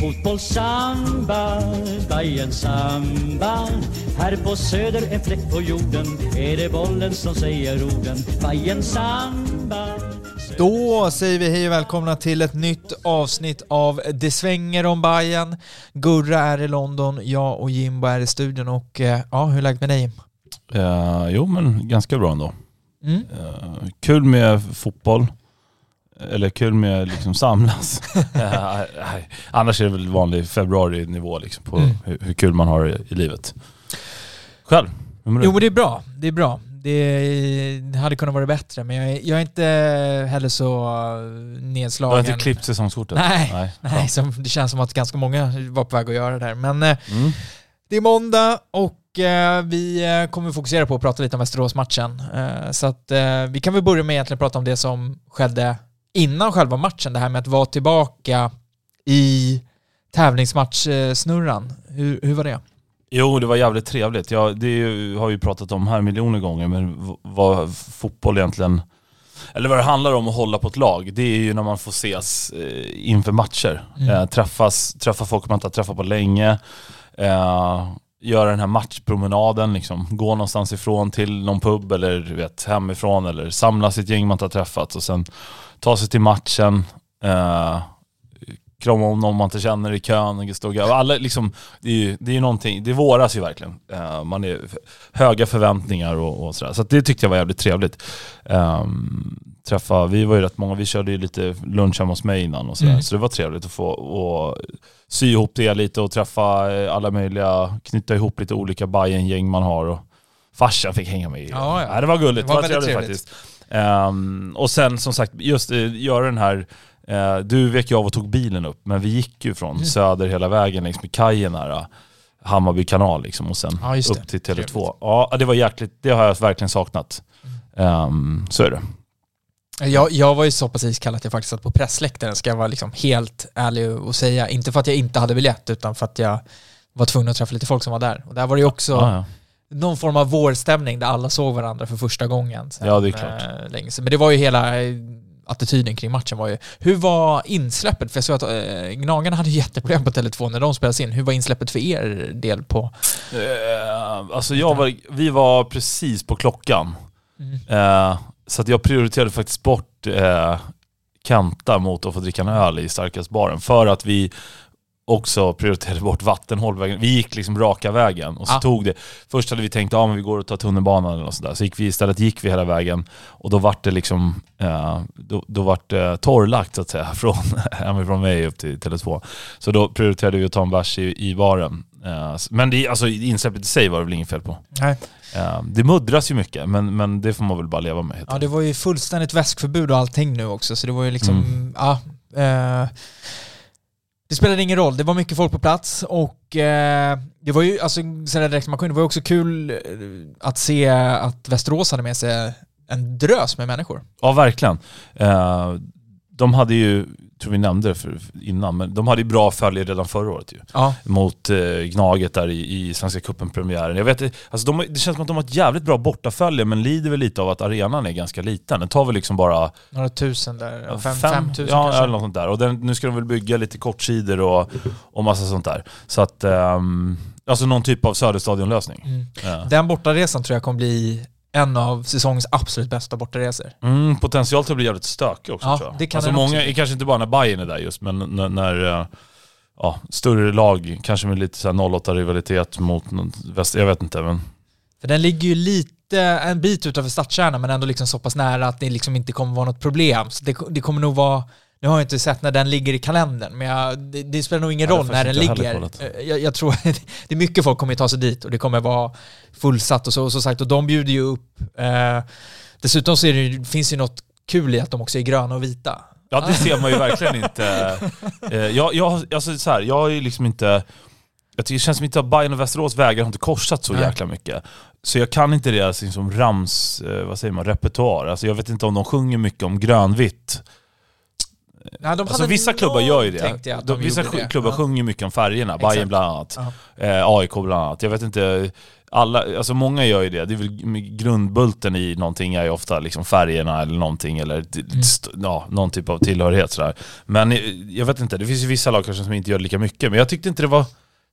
Fotboll, samba, Bajen samba Här på söder, en fläck på jorden Är det bollen som säger orden Bajen samba Då säger vi hej och välkomna till ett nytt avsnitt av Det svänger om Bayern. Gurra är i London, jag och Jimbo är i studion och eh, ja, hur är läget med dig? Eh, jo, men ganska bra ändå. Mm. Eh, kul med fotboll. Eller kul med liksom samlas. Annars är det väl vanlig februari-nivå liksom på Mm. hur, hur kul man har i, i livet. Själv? Hur mår du? Jo men det är bra, det är bra. Det, det hade kunnat vara bättre men jag är, jag är inte heller så eh, du nedslagen. har inte klippt säsongskortet? Nej. Nej. Nej, som, det känns som att ganska många var på väg att göra det här. Men eh, Mm. det är måndag och eh, vi eh, kommer fokusera på att prata lite om Västerås-matchen. Eh, så att eh, vi kan väl börja med egentligen prata om det som skedde innan själva matchen. Det här med att vara tillbaka i tävlingsmatchsnurran. Hur, hur var det? Jo, det var jävligt trevligt. Ja, det ju- har vi pratat om här miljoner gånger, men vad fotboll egentligen... Eller vad det handlar om att hålla på ett lag, det är ju när man får ses eh, inför matcher. Mm. Eh, träffas, träffa folk man inte har träffat på länge. Eh, göra den här matchpromenaden, liksom. gå någonstans ifrån till någon pub eller du vet, hemifrån eller samla sitt gäng man inte har träffat och sen ta sig till matchen. Eh, krama om någon man inte känner i kön. Och- alla, liksom, det är ju det är någonting, det våras ju verkligen. Eh, man är höga förväntningar och, och sådär. Så det tyckte jag var jävligt trevligt. Um, träffa, vi var ju rätt många, vi körde ju lite lunch hemma hos mig innan och sådär. Mm. Så det var trevligt att få och sy ihop det lite och träffa eh, alla möjliga, knyta ihop lite olika Bajen-gäng man har. Och farsan fick hänga med. Ja, ja. Det var gulligt, Det var det var, trevligt, trevligt. faktiskt. Ehm, och sen som sagt, just uh, göra den här Eh, du vek ju av och tog bilen upp, men vi gick ju från Mm. söder hela vägen längs med kajen här. eh, Hammarby kanal liksom och sen Ja, upp till Tele2. Trevligt. Ja, det var jäkligt, det har jag verkligen saknat. Ehm, så är det. Jag, jag var ju så pass iskall att jag faktiskt satt på pressläktaren, ska jag vara liksom helt ärlig och säga. Inte för att jag inte hade biljett, utan för att jag var tvungen att träffa lite folk som var där. Och där var det ju också Ja, ja. någon form av vårstämning där alla såg varandra för första gången. sen, Ja, det är klart. eh, länge. Men det var ju hela attityden kring matchen var ju... Hur var insläppet? För jag såg att eh, Gnagarna hade jätteproblem på Tele2 när de spelades in. Hur var insläppet för er del på... Eh, alltså jag var, vi var precis på klockan. Mm. Eh, så att jag prioriterade faktiskt bort eh, Kanta mot att få dricka en öl i starkastbaren. För att vi också prioriterade bort vattenhållvägen. Vi gick liksom raka vägen och så Ah. tog det. Först hade vi tänkt att ah, men vi går och tar tunnelbanan eller något sådär. Så gick vi istället gick vi hela vägen och då vart det liksom eh, då, då vart det torrlagt så att säga från hemifrån mig upp till Tele2. Så då prioriterade vi att ta en bärs i, i baren. Eh, men det, alltså, insläppet i sig var det väl inget fel på. Nej. Eh, det muddras ju mycket, men, men det får man väl bara leva med. Ja, det var ju fullständigt väskförbud och allting nu också, så det var ju liksom... Mm. Ja, eh, det spelade ingen roll, det var mycket folk på plats och eh, det var ju, alltså sådär direkt man kunde, det var ju också kul eh, att se att Västerås hade med sig en drös med människor. Ja, verkligen. Eh, de hade ju, tror vi nämnde det för, innan, men de hade ju bra följe redan förra året ju. Ja. Mot eh, Gnaget där i, i Svenska cupen-premiären. Jag vet inte, alltså de, det känns som att de har ett jävligt bra bortafölje, men lider väl lite av att arenan är ganska liten. Den tar väl liksom bara Några tusen där, fem, fem- fem tusen ja, kanske. eller något sånt där. Och den, nu ska de väl bygga lite kortsidor och, och massa sånt där. Så att, ehm, alltså någon typ av Söderstadionlösning. Mm. Ja. Den bortaresan tror jag kommer bli en av säsongens absolut bästa bortaresor. Mm, potential till att bli jävligt stökig också Ja, tror jag. det kan alltså många, också kanske inte bara när Bayern är där just, men när, när eh, ja, större lag, kanske med lite så här 08-rivalitet mot väst, jag vet inte men... För den ligger ju lite, en bit utanför stadskärnan men ändå liksom så pass nära att det liksom inte kommer vara något problem. Så det, det kommer nog vara, nu har jag inte sett när den ligger i kalendern, men jag, det, det spelar nog ingen Ja, roll när den ligger. Eh, Jag, jag tror att det är mycket folk kommer ta sig dit och det kommer vara fullsatt och så, och så sagt, och de bjuder ju upp. Eh, dessutom så är det, finns det ju något kul i att de också är gröna och vita. Ja det ser man ju verkligen inte. Eh, jag, jag, alltså så här, jag är ju liksom inte... Jag tycker det känns som inte att Bayern och Västerås vägar har inte korsat så Nej. jäkla mycket. Så jag kan inte deras liksom rams, eh, vad säger man, repertoar. Alltså jag vet inte om de sjunger mycket om grönvitt. Nej, de Alltså vissa klubbar gör ju det. De, de vissa det. klubbar Ja. sjunger mycket om färgerna, Exakt. Bayern bland annat. Ja. Eh, AIK bland annat. Jag vet inte, alla, alltså många gör ju det. Det är väl grundbulten i någonting är ju ofta liksom färgerna eller någonting eller Mm. ja, någon typ av tillhörighet sådär. Men eh, jag vet inte, det finns ju vissa lag kanske som inte gör lika mycket. Men jag tyckte inte det var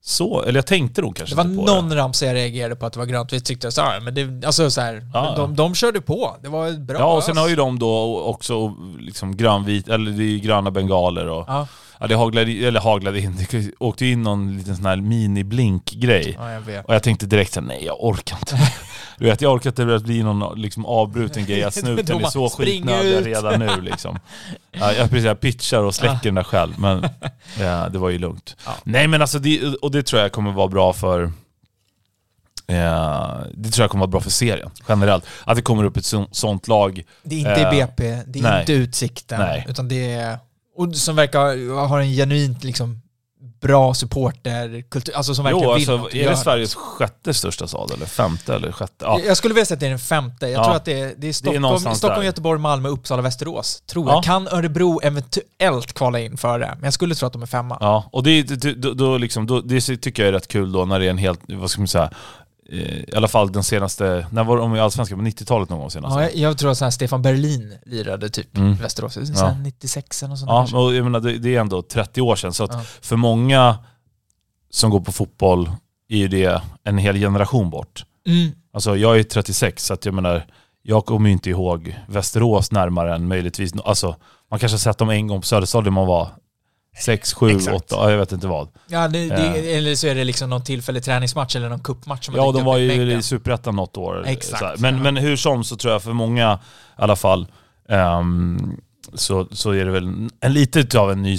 så, eller jag tänkte nog kanske Det var inte på någon ramsa jag reagerade på att det var grönt. Vi tyckte så här, men det, alltså så här, Ja. de, de körde på. Det var bra. Ja, och sen har ju de då också liksom grönvit, eller det är gröna bengaler och Ja, ja, det haglade, eller haglade in, det åkte in någon liten sån här mini-blink-grej. ja, jag vet. Och jag tänkte direkt såhär, nej jag orkar inte. Du vet, jag orkar inte att bli någon liksom avbruten grej, att snuten är så ut. redan nu liksom. Ja, jag, precis, jag pitchar och släcker den där själv, men ja, det var ju lugnt. Ja. Nej men alltså, det, och det tror jag kommer vara bra för eh, det tror jag kommer vara bra för serien, generellt. Att det kommer upp ett så, sånt lag. Det är inte Eh, BP, det är nej. inte Utsikten, Nej. utan det är... Och som verkar ha en genuint liksom bra supporterkultur, alltså som verkligen Jo, vill alltså, är det. Sveriges sjätte största stad eller femte eller sjätte? Ja. Jag skulle vilja säga att det är den femte. Jag Ja. tror att det är, det är Stockholm, någonstans Stockholm. Göteborg, Malmö, Uppsala, Västerås. Tror Ja. jag. Kan Örebro eventuellt kvala in för det? Men jag skulle tro att de är femma. Ja, och det, det, då, då liksom, då, det tycker jag är rätt kul då när det är en helt, vad ska man säga, i alla fall den senaste, när var de i Allsvenskan? På 90-talet någon gång senast? Ja, jag, jag tror att Stefan Berlin lirade typ Mm. Västerås. Så Ja. här 96 eller något sånt Ja, där. och jag menar, det, det är ändå 30 år sedan, så Ja. för många som går på fotboll är ju det en hel generation bort. Mm. Alltså jag är 36, så att jag menar, jag kommer ju inte ihåg Västerås närmare än möjligtvis, alltså man kanske har sett dem en gång på Söderstadion när man var 6, 7, Exakt. 8, ja, jag vet inte vad. Ja, det, det, Eh. eller så är det liksom någon tillfällig träningsmatch eller någon cupmatch som Ja, de var ju i Superettan något år. Exakt. Men, ja. men hur som så tror jag för många i alla fall ehm, så, så är det väl en lite av en ny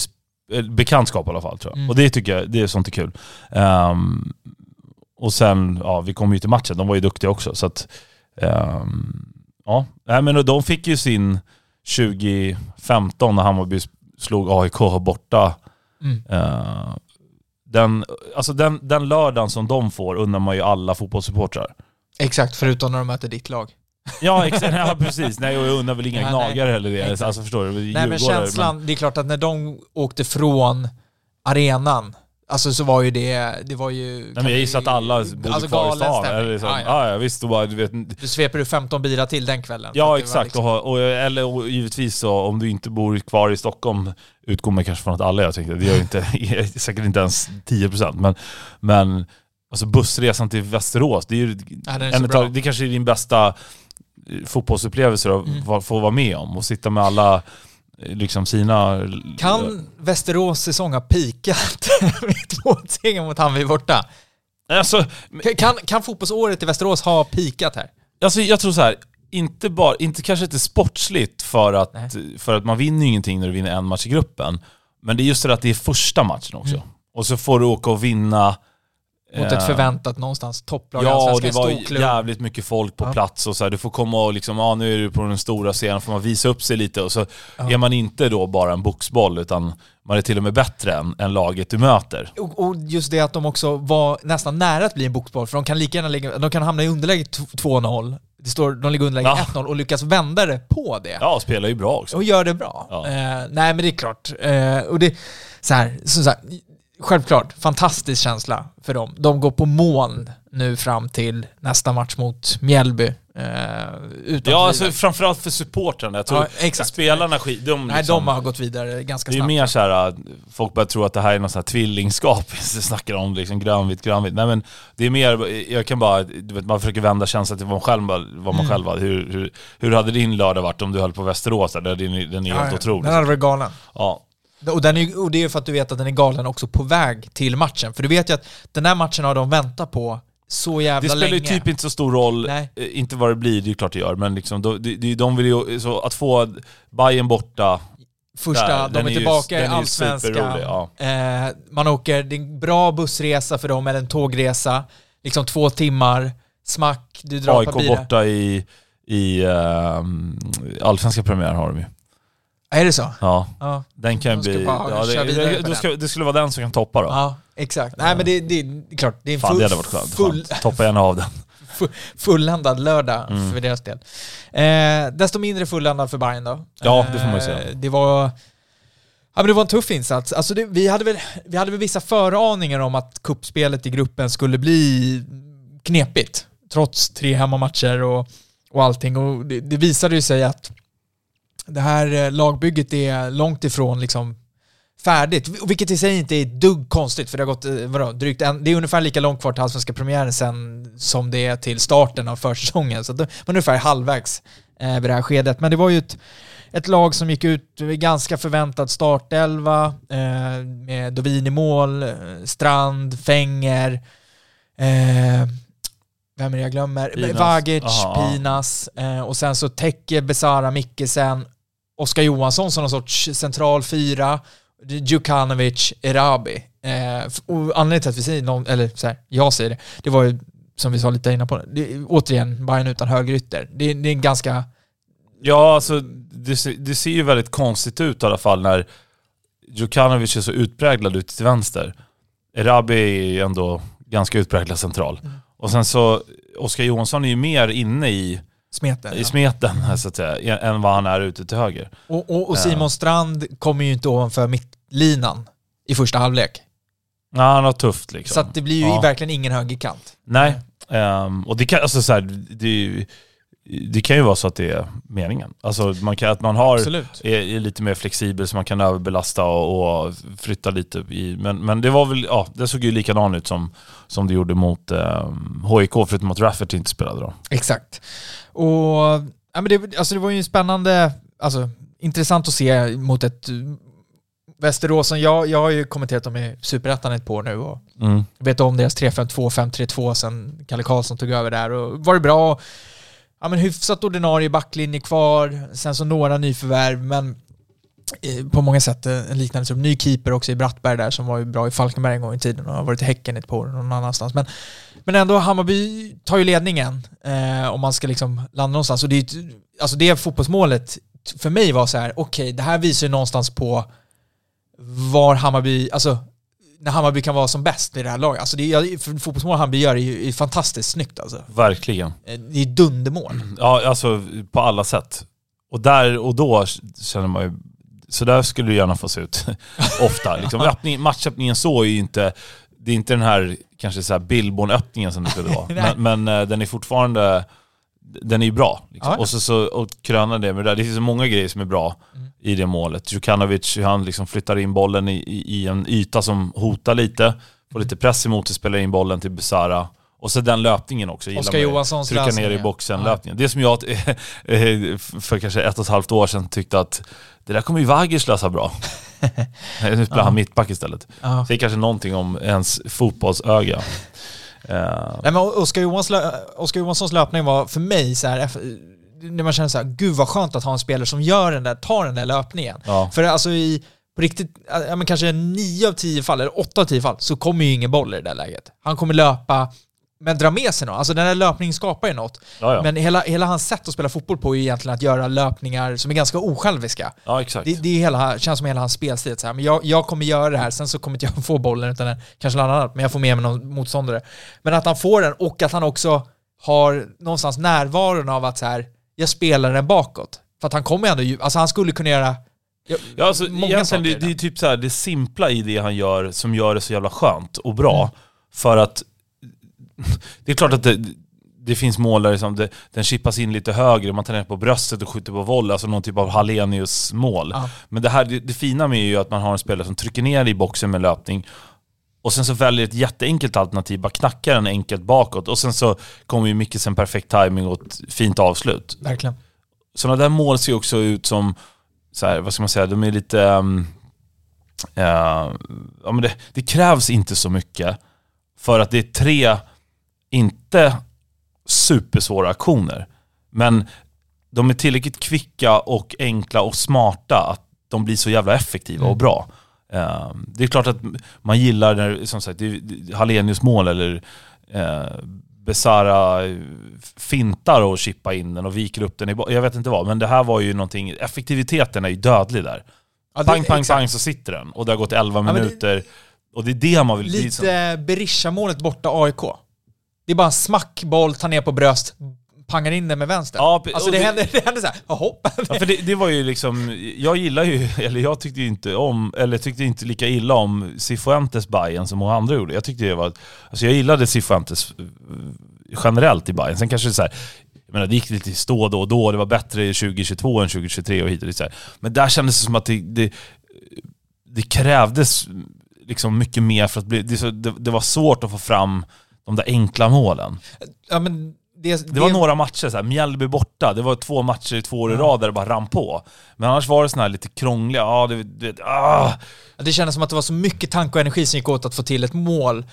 eh, bekantskap i alla fall tror jag. Mm. Och det tycker jag, det är sånt är kul. Ehm, och sen, ja vi kom ju till matchen, de var ju duktiga också så att ehm, ja, Nej, men de fick ju sin 2015 när Hammarby slog AIK borta Mm. Eh, den, alltså den, den lördagen som de får undrar man ju alla fotbollssupportrar. Exakt, förutom när de möter ditt lag. Ja, exakt, ja precis. Nej, jag undrar väl inga Ja, gnagare heller det. Exakt. Alltså förstår du? Nej men känslan, det är klart att när de åkte från arenan, alltså så var ju det, det var ju... Nej, men jag gissar att alla bodde alltså, kvar i stan. Eller liksom, Ja, ja, ja. visst. Och bara, du vet, Du sveper du 15 bilar till den kvällen. Ja, exakt. liksom- Och, och, eller och givetvis så, om du inte bor kvar i Stockholm utgår man kanske från att alla jag tänkte. Det gör ju inte, säkert inte ens 10%. Men, men alltså bussresan till Västerås, det är ju Ja, en utav, det kanske är din bästa eh, fotbollsupplevelse att Mm. få vara med om och sitta med alla liksom sina... Kan Västerås säsong ha pikat med två mot Hammarby borta? Alltså, Kan, kan fotbollsåret i Västerås ha pikat här? alltså jag tror så här. Inte bara, inte kanske inte sportsligt för att, Nej. för att man vinner ju ingenting när du vinner en match i gruppen. Men det är just det att det är första matchen också. Mm. Och så får du åka och vinna Mot eh, ett förväntat någonstans topplag Ja, och det var jävligt mycket folk på Ja. plats och så här, du får komma och liksom, ja nu är du på den stora scenen, får man visa upp sig lite och så Ja. är man inte då bara en boxboll utan man är till och med bättre än, än laget du möter. Och, och just det att de också var nästan nära att bli en boxboll, för de kan lika gärna ligga, de kan hamna i underläge t- 2-0, det står, de ligger underläge Ja. 1-0 och lyckas vända det på det. Ja, spelar ju bra också. Och gör det bra. Ja. Eh, nej men det är klart. Eh, och det, så här, så så här, självklart, fantastisk känsla för dem. De går på moln nu fram till nästa match mot Mjällby. Eh, utan Ja, alltså framförallt för supportrarna. Jag tror Ja, spelarna skit, de, Nej, liksom, de har gått vidare ganska Det är snabbt. mer så här, att folk börjar tro att det här är något så här tvillingskap, så snackar om liksom grönvitt, grönvitt. Nej men det är mer, jag kan bara, du vet, man försöker vända känslan till vad man själv, vad man Mm. själv var. Hur, hur, hur hade din lördag varit om du höll på Västerås? Där? Den, är- den är Ja, helt ja. otrolig. Den hade varit galen. Ja. Och, den är, och det är för att du vet att den är galen också på väg till matchen. För du vet ju att den här matchen har de väntat på så jävla Det spelar länge. ju typ inte så stor roll, Nej. eh, inte vad det blir, det är ju klart det gör, men liksom, de, de, de vill ju, så att få Bayern borta, Första, Där, de är tillbaka i Allsvenskan. ja. Eh, man åker, det är en bra bussresa för dem, eller en tågresa. Liksom två timmar, smack, du drar AIK borta i, i ehm, allsvenska premiär har de ju. Är det så? Ja, Ja. den kan De ska bli... Ja, det, det, den. ska, det skulle vara den som kan toppa då. Ja, exakt. Nej men det, det är klart, det är en Fan full, det hade varit skönt. full, Fan, Toppa gärna av den. fulländad lördag Mm. för deras del. Eh, desto mindre fulländad för Bayern då. Ja, det får man ju säga. Eh, det var... Ja, men det var en tuff insats. Alltså det, vi, hade väl, vi hade väl vissa föraningar om att kuppspelet i gruppen skulle bli knepigt. Trots tre hemmamatcher och, och allting. Och det, det visade ju sig att det här eh, lagbygget är långt ifrån liksom färdigt. Vilket i sig inte är dugg konstigt för det har gått eh, vadå, drygt en, det är ungefär lika långt kvar till allsvenska premiären sen som det är till starten av försäsongen. Så det, är ungefär halvvägs eh, vid det här skedet. Men det var ju ett, ett lag som gick ut med ganska förväntad startelva eh, med Dovin i mål, eh, Strand, Fänger, eh, vem är det jag glömmer? Pinas. Vagic, Aha. Pinas eh, och sen så Tecke, Besara, Mikkesen, Oskar Johansson som någon sorts central fyra, Djukanovic, Erabi. Eh, och anledningen till att vi säger någon, eller så här, jag säger det, det var ju som vi sa lite innan på det, återigen Bayern utan högerytter. Det, det är en ganska Ja, alltså det, ser- det ser ju väldigt konstigt ut i alla fall när Djukanovic är så utpräglad ute till vänster. Erabi är ju ändå ganska utpräglad central. Mm. Och sen så, Oskar Johansson är ju mer inne i, smeten. i smeten här, så att säga, än vad han är ute till höger. Och, och, och Simon Strand kommer ju inte ovanför mittlinan i första halvlek. Ja, han har tufft liksom. Så att det blir ju Ja. verkligen ingen högerkant. Nej, ehm, och det kan, alltså så här, det, är ju- det kan ju vara så att det är meningen. Alltså man kan, att man har är, är lite mer flexibel så man kan överbelasta och, och flytta lite i. Men, men det var väl, ja, det såg ju likadant ut som, som det gjorde mot eh, HIK, förutom att Rafferty inte spelade då. Exakt. Och ja, men det, alltså det var ju en spännande, alltså intressant att se mot ett eh, Västerås som jag, jag har ju kommenterat dem i Superettan ett par år nu och Mm. vet om deras 3-5-2, 5-3-2 sen Kalle Karlsson tog över där och var det bra. Ja men hyfsat ordinarie backlinje kvar, sen så några nyförvärv men eh, på många sätt eh, en liknande som ny keeper också i Brattberg där som var ju bra i Falkenberg en gång i tiden och har varit i Häcken ett par år någon annanstans. Men, men ändå Hammarby tar ju ledningen eh, om man ska liksom landa någonstans. Och det, är alltså det fotbollsmålet för mig var så här, okej det här visar ju någonstans på var Hammarby, alltså när Hammarby kan vara som bäst i det här laget. Alltså det är, fotbollsmål Hammarby gör är ju är fantastiskt snyggt alltså. Verkligen. Eh, Det är dundermål. Ja, alltså på alla sätt. Och där och då känner man ju, så där skulle det gärna få se ut ofta. Liksom. Öppning, matchöppningen så är ju inte, det är inte den här kanske så här Billborn-öppningen som det skulle vara. Men, men eh, den är fortfarande, den är ju bra. Liksom. Ja. Och så, så och kröna det med det där. Det finns så många grejer som är bra Mm. i det målet. Djukanovic, hur han liksom flyttar in bollen i, i, i en yta som hotar lite, får lite press emot sig, spelar in bollen till Besara. Och så den löpningen också. Oskar. Johanssons Trycka ner i boxen, Ja. löpningen. Det som jag för kanske ett och ett halvt år sedan tyckte att det där kommer ju Vagic lösa bra. nu spelar han mittback istället. Ja. Säger kanske någonting om ens fotbollsöga. Eh, Nej men Oskar, Johans, Oskar Johanssons löpning var för mig så här, när man känner så här, gud vad skönt att ha en spelare som gör den där, tar den där löpningen. ja. För alltså i, på riktigt, ja, men kanske nio av tio fall, eller åtta av tio fall, så kommer ju ingen boll i det där läget. Han kommer löpa, men dra med sig något. Alltså den där löpningen skapar ju något. Ja, ja. Men hela, hela hans sätt att spela fotboll på är ju egentligen att göra löpningar som är ganska osjälviska. ja, exakt. Det, det är hela, känns som hela hans spelstil. Så här, men jag, jag kommer göra det här, sen så kommer inte jag få bollen utan den, kanske någon annan, men jag får med mig någon motståndare. Men att han får den och att han också har någonstans närvaron av att så här, jag spelar den bakåt. För att han kommer ändå, alltså han skulle kunna göra ja, Ja, alltså, många egentligen, saker. det, det är typ så här, det simpla i det han gör som gör det så jävla skönt och bra. Mm. För att det är klart att det, det finns mål där liksom, det, den chippas in lite högre, man tar ner på bröstet och skjuter på volley, alltså någon typ av Hallenius-mål. Ja. Men det, här, det, det fina med är ju att man har en spelare som trycker ner i boxen med löpning och sen så väljer ett jätteenkelt alternativ, bara knackar den enkelt bakåt och sen så kommer ju mycket sen perfekt timing och ett fint avslut verkligen. sådana där mål ser också ut som, så här, vad ska man säga, de är lite... ehm, eh, ja, men det, det krävs inte så mycket för att det är tre, inte supersvåra aktioner. Men de är tillräckligt kvicka och enkla och smarta att de blir så jävla effektiva och Mm. bra. Eh, det är klart att man gillar när, som sagt, det Hallenius mål eller eh, Besara fintar och chippar in den och viker upp den i Jag vet inte vad, men det här var ju någonting, effektiviteten är ju dödlig där. Ja, det- pang, pang, exakt. pang så sitter den. Och det har gått 11 men det- minuter. Och det är det man vill... det Lite Berisha-målet borta AIK. Det är bara en smack, boll, ta ner på bröst, pangar in den med vänster. Ja, alltså det, det- hände, det hände såhär, jaha. Ja, för det, det var ju liksom, jag gillar ju, eller jag tyckte ju inte om, eller tyckte inte lika illa om Cifuentes Bayern som många andra gjorde. Jag tyckte det var, alltså jag gillade Cifuentes eh, generellt i Bayern. Sen kanske det så här, jag menar det gick lite i stå då och då, det var bättre 2022 än 2023 och hit och dit så här. Men där kändes det som att det, det, det krävdes liksom mycket mer för att bli, det, det var svårt att få fram de där enkla målen. Ja, men det, Det var några matcher, så här, Mjällby borta, det var två matcher i två år i rad där det bara rann på. Men annars var det såna här lite krångliga, ja det, det, ah. Det kändes som att det var så mycket tanke och energi som gick åt att få till ett mål.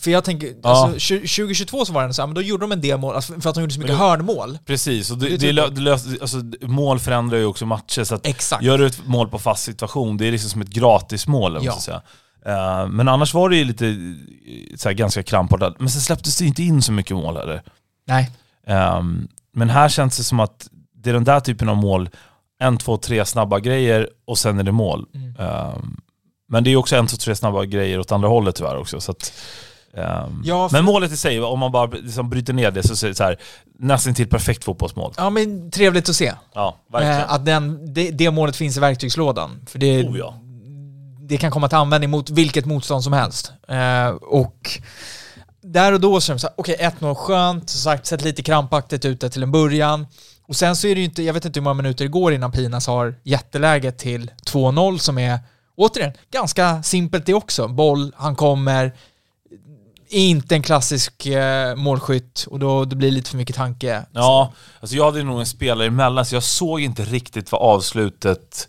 För jag tänker, Ja. alltså, 20- 2022 så var det så här, men då gjorde de en del mål, alltså, för att de gjorde så mycket Men hörnmål. Precis, och Det det, det, typ- lö, det lös, alltså, mål förändrar ju också matcher, så att Exakt. gör du ett mål på fast situation, det är liksom som ett gratismål, ska säga. Eh, men annars var det ju lite eh, så här, ganska krampartat. Men sen släpptes det inte in så mycket mål heller. Nej. Ehm, men här känns det som att det är den där typen av mål, en, två, tre snabba grejer och sen är det mål. Mm. Ehm, men det är också en, två, tre snabba grejer åt andra hållet tyvärr också. Så att, ehm, Ja, för- men målet i sig, om man bara liksom bryter ner det så är det så här, nästan till perfekt fotbollsmål. Ja men trevligt att se. Ja, verkligen. Eh, att den, det, det målet finns i verktygslådan. För det, Oh, ja det kan komma till användning mot vilket motstånd som helst. Eh, och där och då så är det okej, okay, okej 1-0 skönt, som sagt sett lite krampaktigt ut där till en början. Och sen så är det ju inte, jag vet inte hur många minuter det går innan Pinas har jätteläget till 2-0 som är, återigen, ganska simpelt det också. Boll, han kommer, inte en klassisk eh, målskytt och då det blir lite för mycket tanke. Ja, alltså jag hade nog en spelare emellan så jag såg inte riktigt vad avslutet,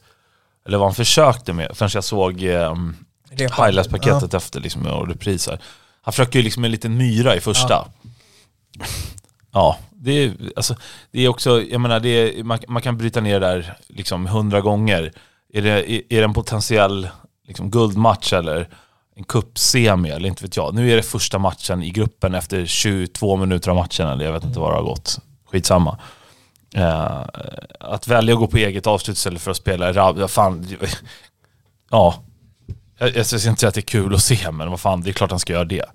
eller vad han försökte med förrän jag såg Repan. highlights-paketet efter liksom, och repriser. Han försöker ju liksom en liten myra i första. Ja, det är, alltså, det är också, jag menar, det är, man, man kan bryta ner det där liksom hundra gånger. Är det, är, är det en potentiell liksom, guldmatch eller en cupsemi eller inte vet jag. Nu är det första matchen i gruppen efter 22 minuter av matchen eller jag vet inte vad det har gått. Skitsamma. Eh, att välja att gå på eget avslut istället för att spela rab, ja, fan, ja. Jag, jag ska inte säga att det är kul att se, men vad fan, det är klart han ska göra det.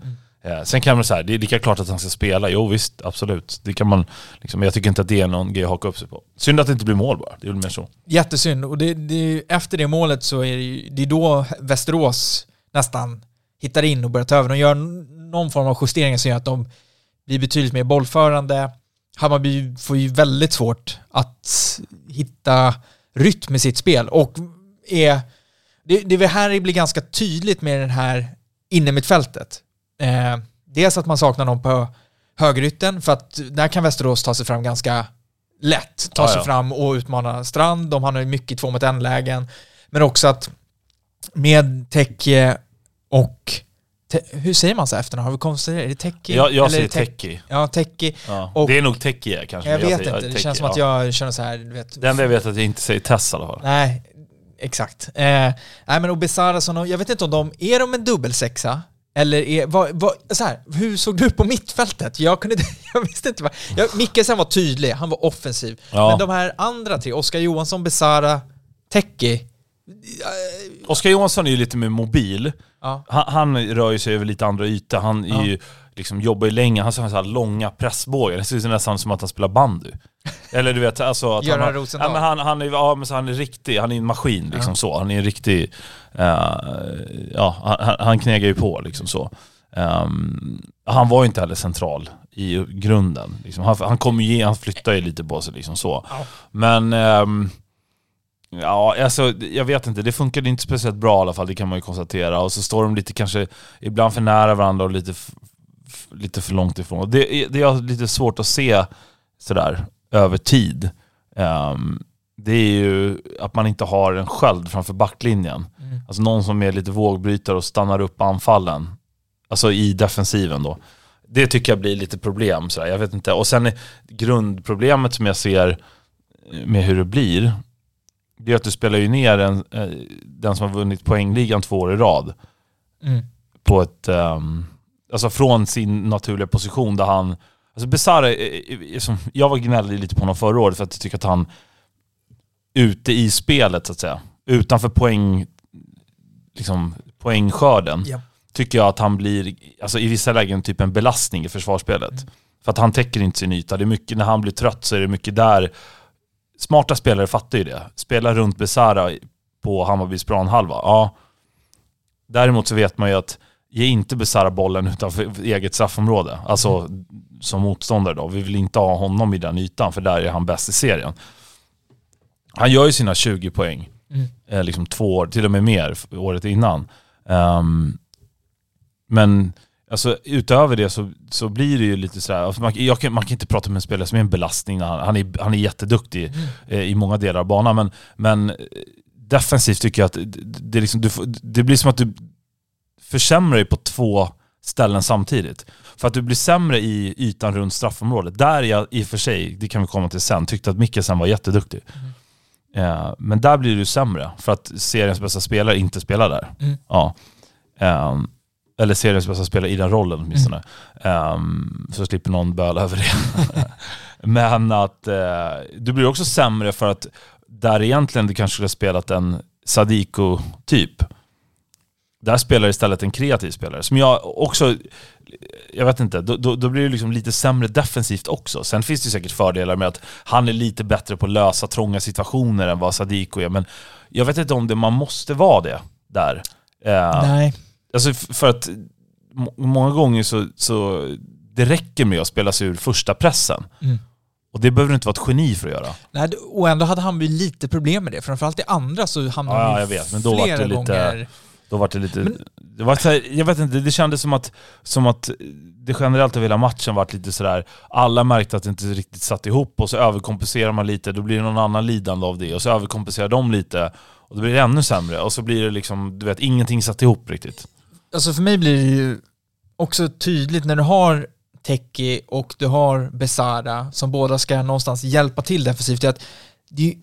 Eh, sen kan man säga, det är lika klart att han ska spela, jo visst, absolut. Det kan man, liksom, jag tycker inte att det är någon grej att haka upp sig på. Synd att det inte blir mål bara, det är väl mer så. Jättesynd. Och det, det, efter det målet så är det, det är då Västerås nästan hittar in och börjar ta över. De gör någon form av justeringar som gör att de blir betydligt mer bollförande. Hammarby får ju väldigt svårt att hitta rytm i sitt spel och är... Det, det är väl här det blir ganska tydligt med den här innermittfältet. Eh, dels att man saknar någon på högerytten för att där kan Västerås ta sig fram ganska lätt. Ta Ja, sig ja. fram och utmana Strand. De hamnar ju mycket i två mot en-lägen. Men också att med Tekke och... Hur säger man så efternamn? Har vi konstaterat? Är det Tekke? Jag, jag säger Teki. Ja, Tekke. Ja. Det är nog Teki kanske. Jag vet säger- inte. Det Teki, känns som att ja. jag känner så här, du vet. Det enda jag vet är att jag inte säger Tess i alla fall. Nej, exakt. Eh, nej men och Besarason och jag vet inte om de, är de en dubbelsexa? Eller är, vad, vad, så här, hur såg du på mittfältet? Jag kunde jag visste inte vad, jag, Mikkelsen var tydlig, han var offensiv. Ja. Men de här andra tre, Oskar Johansson, Besara, Teki. Oskar Johansson är ju lite mer mobil. Ja. Han, han rör ju sig över lite andra ytor. Han är Ja. ju, liksom, jobbar ju länge. Han har så här långa pressbågar. Det ser ut nästan som att han spelar bandy. Eller du vet, alltså att Göran Rosendahl. ja, men han, han, är, ja, men så han är riktig, han är en maskin liksom Ja. så. Han är en riktig, eh, ja, han, han knegar ju på liksom så. Ehm, han var ju inte heller central i grunden. Liksom. Han, han kommer ju, han flyttar ju lite på sig liksom så. Men ehm, Ja, alltså jag vet inte. Det funkade inte speciellt bra i alla fall, det kan man ju konstatera. Och så står de lite kanske ibland för nära varandra och lite, lite för långt ifrån. Det, är- det är lite svårt att se sådär över tid. Ehm, det är ju att man inte har en sköld framför backlinjen. Mm. Alltså någon som är lite vågbrytare och stannar upp anfallen. Alltså i defensiven då. Det tycker jag blir lite problem. Sådär. Jag vet inte. Och sen grundproblemet som jag ser med hur det blir, det är att du spelar ju ner en, eh, den som har vunnit poängligan två år i rad Mm. på ett, ehm, alltså från sin naturliga position där han, alltså Besara, är som- jag var gnällig lite på honom förra året för att jag tycker att han ute i spelet så att säga, utanför poäng, liksom poängskörden, Ja. tycker jag att han blir, alltså i vissa lägen typ en belastning i försvarsspelet. För att han täcker inte sin yta. Det är mycket, när han blir trött så är det mycket där. Smarta spelare fattar ju det. Spela runt Besara på Hammarbys planhalva. Ja. Däremot så vet man ju att ge inte Besara bollen utanför eget straffområde. Alltså som motståndare då. Vi vill inte ha honom i den ytan för där är han bäst i serien. Han gör ju sina 20 poäng. Mm. Eh, liksom två år, till och med mer, året innan. Ehm, men alltså, utöver det så, så blir det ju lite sådär, alltså man, jag kan, man kan inte prata med en spelare som är en belastning. Han, han, är, han är jätteduktig eh, i många delar av banan, men, men eh, defensivt tycker jag att det, det, liksom, du, det blir som att du försämrar dig på två ställen samtidigt. För att du blir sämre i ytan runt straffområdet. Där jag i och för sig, det kan vi komma till sen, tyckte att Mikkelsen var jätteduktig. Eh, men där blir du sämre för att seriens bästa spelare inte spelar där. Mm. Ja. Ehm, eller seriens bästa spelare i den rollen åtminstone. Ehm, så slipper någon böla över det. men att eh, du blir också sämre för att där egentligen du kanske skulle ha spelat en Sadiko-typ. Där spelar istället en kreativ spelare. Som jag också, jag vet inte, då, då, då blir det liksom lite sämre defensivt också. Sen finns det säkert fördelar med att han är lite bättre på att lösa trånga situationer än vad Sadiko är. Men jag vet inte om det, man måste vara det där. Eh, Nej. Alltså för att må- många gånger så, så det räcker med att spela sig ur första pressen. Mm. Och det behöver du inte vara ett geni för att göra. Nej, och ändå hade han ju lite problem med det. Framförallt i andra så hamnade Ja, han ju jag vet, men då var flera det lite- gånger... Då var det lite... Men- det var här, jag vet inte, det kändes som att, som att det generellt över hela matchen var lite sådär, alla märkte att det inte riktigt satt ihop och så överkompenserar man lite, då blir det någon annan lidande av det och så överkompenserar de lite och då blir det ännu sämre och så blir det liksom, du vet, ingenting satt ihop riktigt. Alltså för mig blir det ju också tydligt när du har Teki och du har Besara som båda ska någonstans hjälpa till defensivt. Att det är,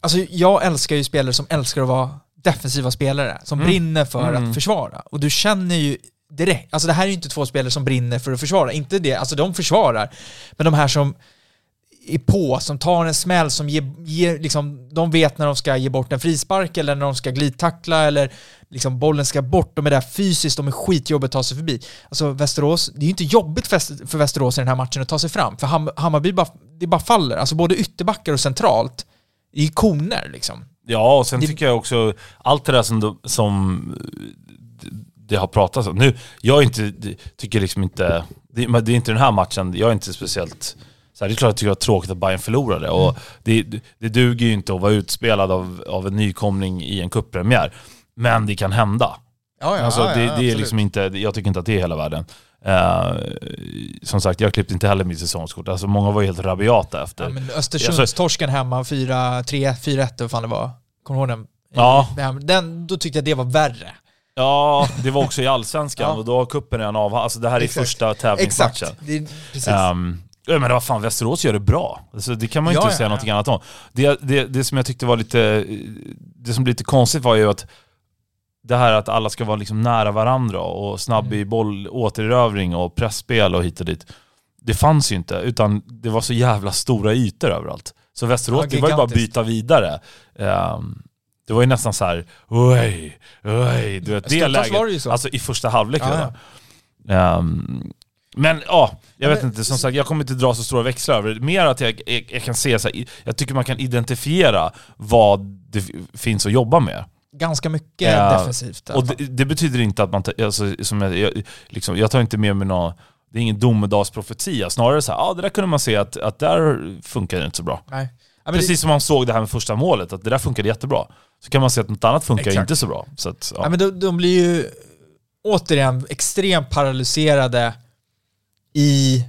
alltså jag älskar ju spelare som älskar att vara defensiva spelare, som Mm. brinner för Mm. att försvara. Och du känner ju direkt, alltså det här är ju inte två spelare som brinner för att försvara, inte det, alltså de försvarar, men de här som är på, som tar en smäll, som ger, ger liksom, de vet när de ska ge bort en frispark eller när de ska glidtackla eller liksom bollen ska bort, de är där fysiskt, de är skitjobbigt att ta sig förbi. Alltså Västerås, det är ju inte jobbigt för, Väst- för Västerås i den här matchen att ta sig fram, för Ham, Hammarby bara, det bara faller, alltså både ytterbackar och centralt, det är ju koner liksom. Ja, och sen Det- tycker jag också, allt det där som, de- som det har pratats om. Nu, jag inte, tycker liksom inte, det, det är inte den här matchen, jag är inte speciellt så här, det är klart jag tycker det var tråkigt att Bayern förlorade och det, det duger ju inte att vara utspelad av, av en nykomling i en cuppremiär. Men det kan hända. Ja, alltså, det, det är liksom inte, jag tycker inte att det är hela världen. Eh, som sagt, jag klippte inte heller mitt säsongskort. Alltså, många var ju helt rabiata efter. Ja, men Östersundstorsken hemma, 4-3, 4-1, vad fan det var. Kommer du ihåg den? Ja. Den, då tyckte jag det var värre. Ja, det var också i Allsvenskan Ja. och då har cupen redan av. Alltså det här är Exakt. första tävlingsmatchen. Exakt. Det, är- precis. Um, ja, men vad fan, Västerås gör det bra. Alltså, det kan man ju Ja, inte ja, säga ja. någonting annat om. Det, det, det som jag tyckte var lite, det som blev lite konstigt var ju att det här att alla ska vara liksom nära varandra och snabb Mm. i boll, återerövring och pressspel och hit och dit. Det fanns ju inte, utan det var så jävla stora ytor överallt. Så Västerås, det var ju bara att byta vidare. Ehm, det var ju nästan så här, oj, oj, du vet det läget. var det ju så. Alltså i första halvlek. Ehm, men ja, jag Ja, vet men- inte, som sagt jag kommer inte dra så stora växlar över det. Mer att jag, jag, jag kan se så här, jag tycker man kan identifiera vad det finns att jobba med. Ganska mycket Ja, defensivt. Och det, det betyder inte att man, alltså, som jag, jag, liksom, jag tar inte med mig någon, det är ingen domedagsprofetia, snarare så här, ja det där kunde man se att, att där funkar det inte så bra. Nej. Ja, Precis som man såg det här med första målet, att det där funkade jättebra. Så kan man se att något annat funkar Exakt. inte så bra. Så att, Ja. ja. men de, de blir ju återigen extremt paralyserade i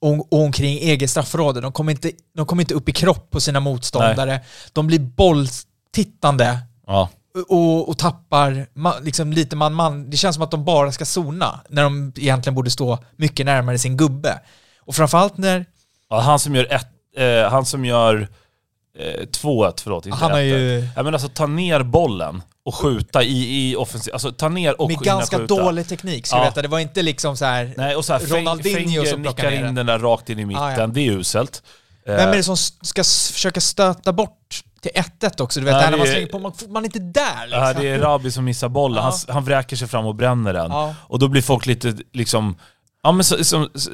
och, och omkring eget straffområde. De kommer, inte, de kommer inte upp i kropp på sina motståndare. De blir bolltittande ja. och, och tappar liksom lite man-man. Det känns som att de bara ska zona när de egentligen borde stå mycket närmare sin gubbe. Och framförallt när Ja, han som gör ett, eh, han som gör eh, 2-1, förlåt, inte han 1-1. ju Ja, men alltså ta ner bollen och skjuta i, i offensiv, alltså ta ner och med hinna ganska skjuta. dålig teknik, ska Ja. du veta. Det var inte liksom så här. Nej, och så här, Ronaldinho som nickar ner in den. där rakt in i mitten, Ah, ja. det är uselt. Eh, Vem är det som s- ska försöka stöta bort till 1-1 också? Du vet, här när man är- slänger på, man, man är inte där liksom. Det är Rabi som missar bollen. Ja. Han, han vräker sig fram och bränner den. Ja. Och då blir folk lite liksom... Ja men så, så, så,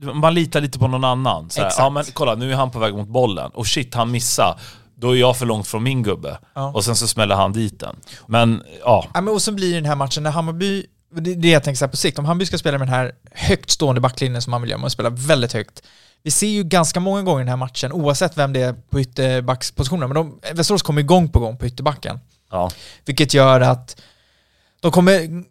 man litar lite på någon annan. Så här, ja men kolla, nu är han på väg mot bollen. Och shit, han missar. Då är jag för långt från min gubbe. Ja. Och sen så smäller han dit den. Men ja, Ja, men och så blir den här matchen när Hammarby, det är det jag tänker så här på sikt, om Hammarby ska spela med den här högt stående backlinjen som man vill göra, man spelar väldigt högt. Vi ser ju ganska många gånger i den här matchen, oavsett vem det är på ytterbackspositionen, men de, Västerås kommer igång på gång på ytterbacken. ja. Vilket gör att de kommer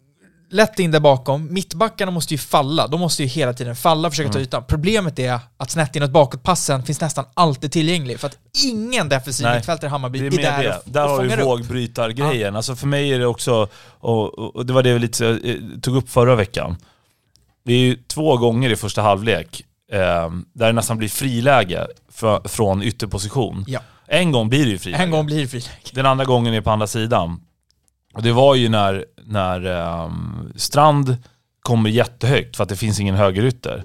lätt in där bakom. Mittbackarna måste ju falla. De måste ju hela tiden falla och försöka Mm. ta ytan. Problemet är att snett inåt bakåtpassen finns nästan alltid tillgänglig. För att ingen defensiv mittfältare i Hammarby Det är, är där det. och, Där och har du vågbrytargrejen. Alltså för mig är det också, och, och- det var det vi lite eh, tog upp förra veckan. Det är ju två gånger i första halvlek eh, där det nästan blir friläge för, från ytterposition. Ja. En gång blir det ju friläge. En gång blir det friläge. Den andra gången är på andra sidan. Och det var ju när, när ehm, Strand kommer jättehögt för att det finns ingen högerytter.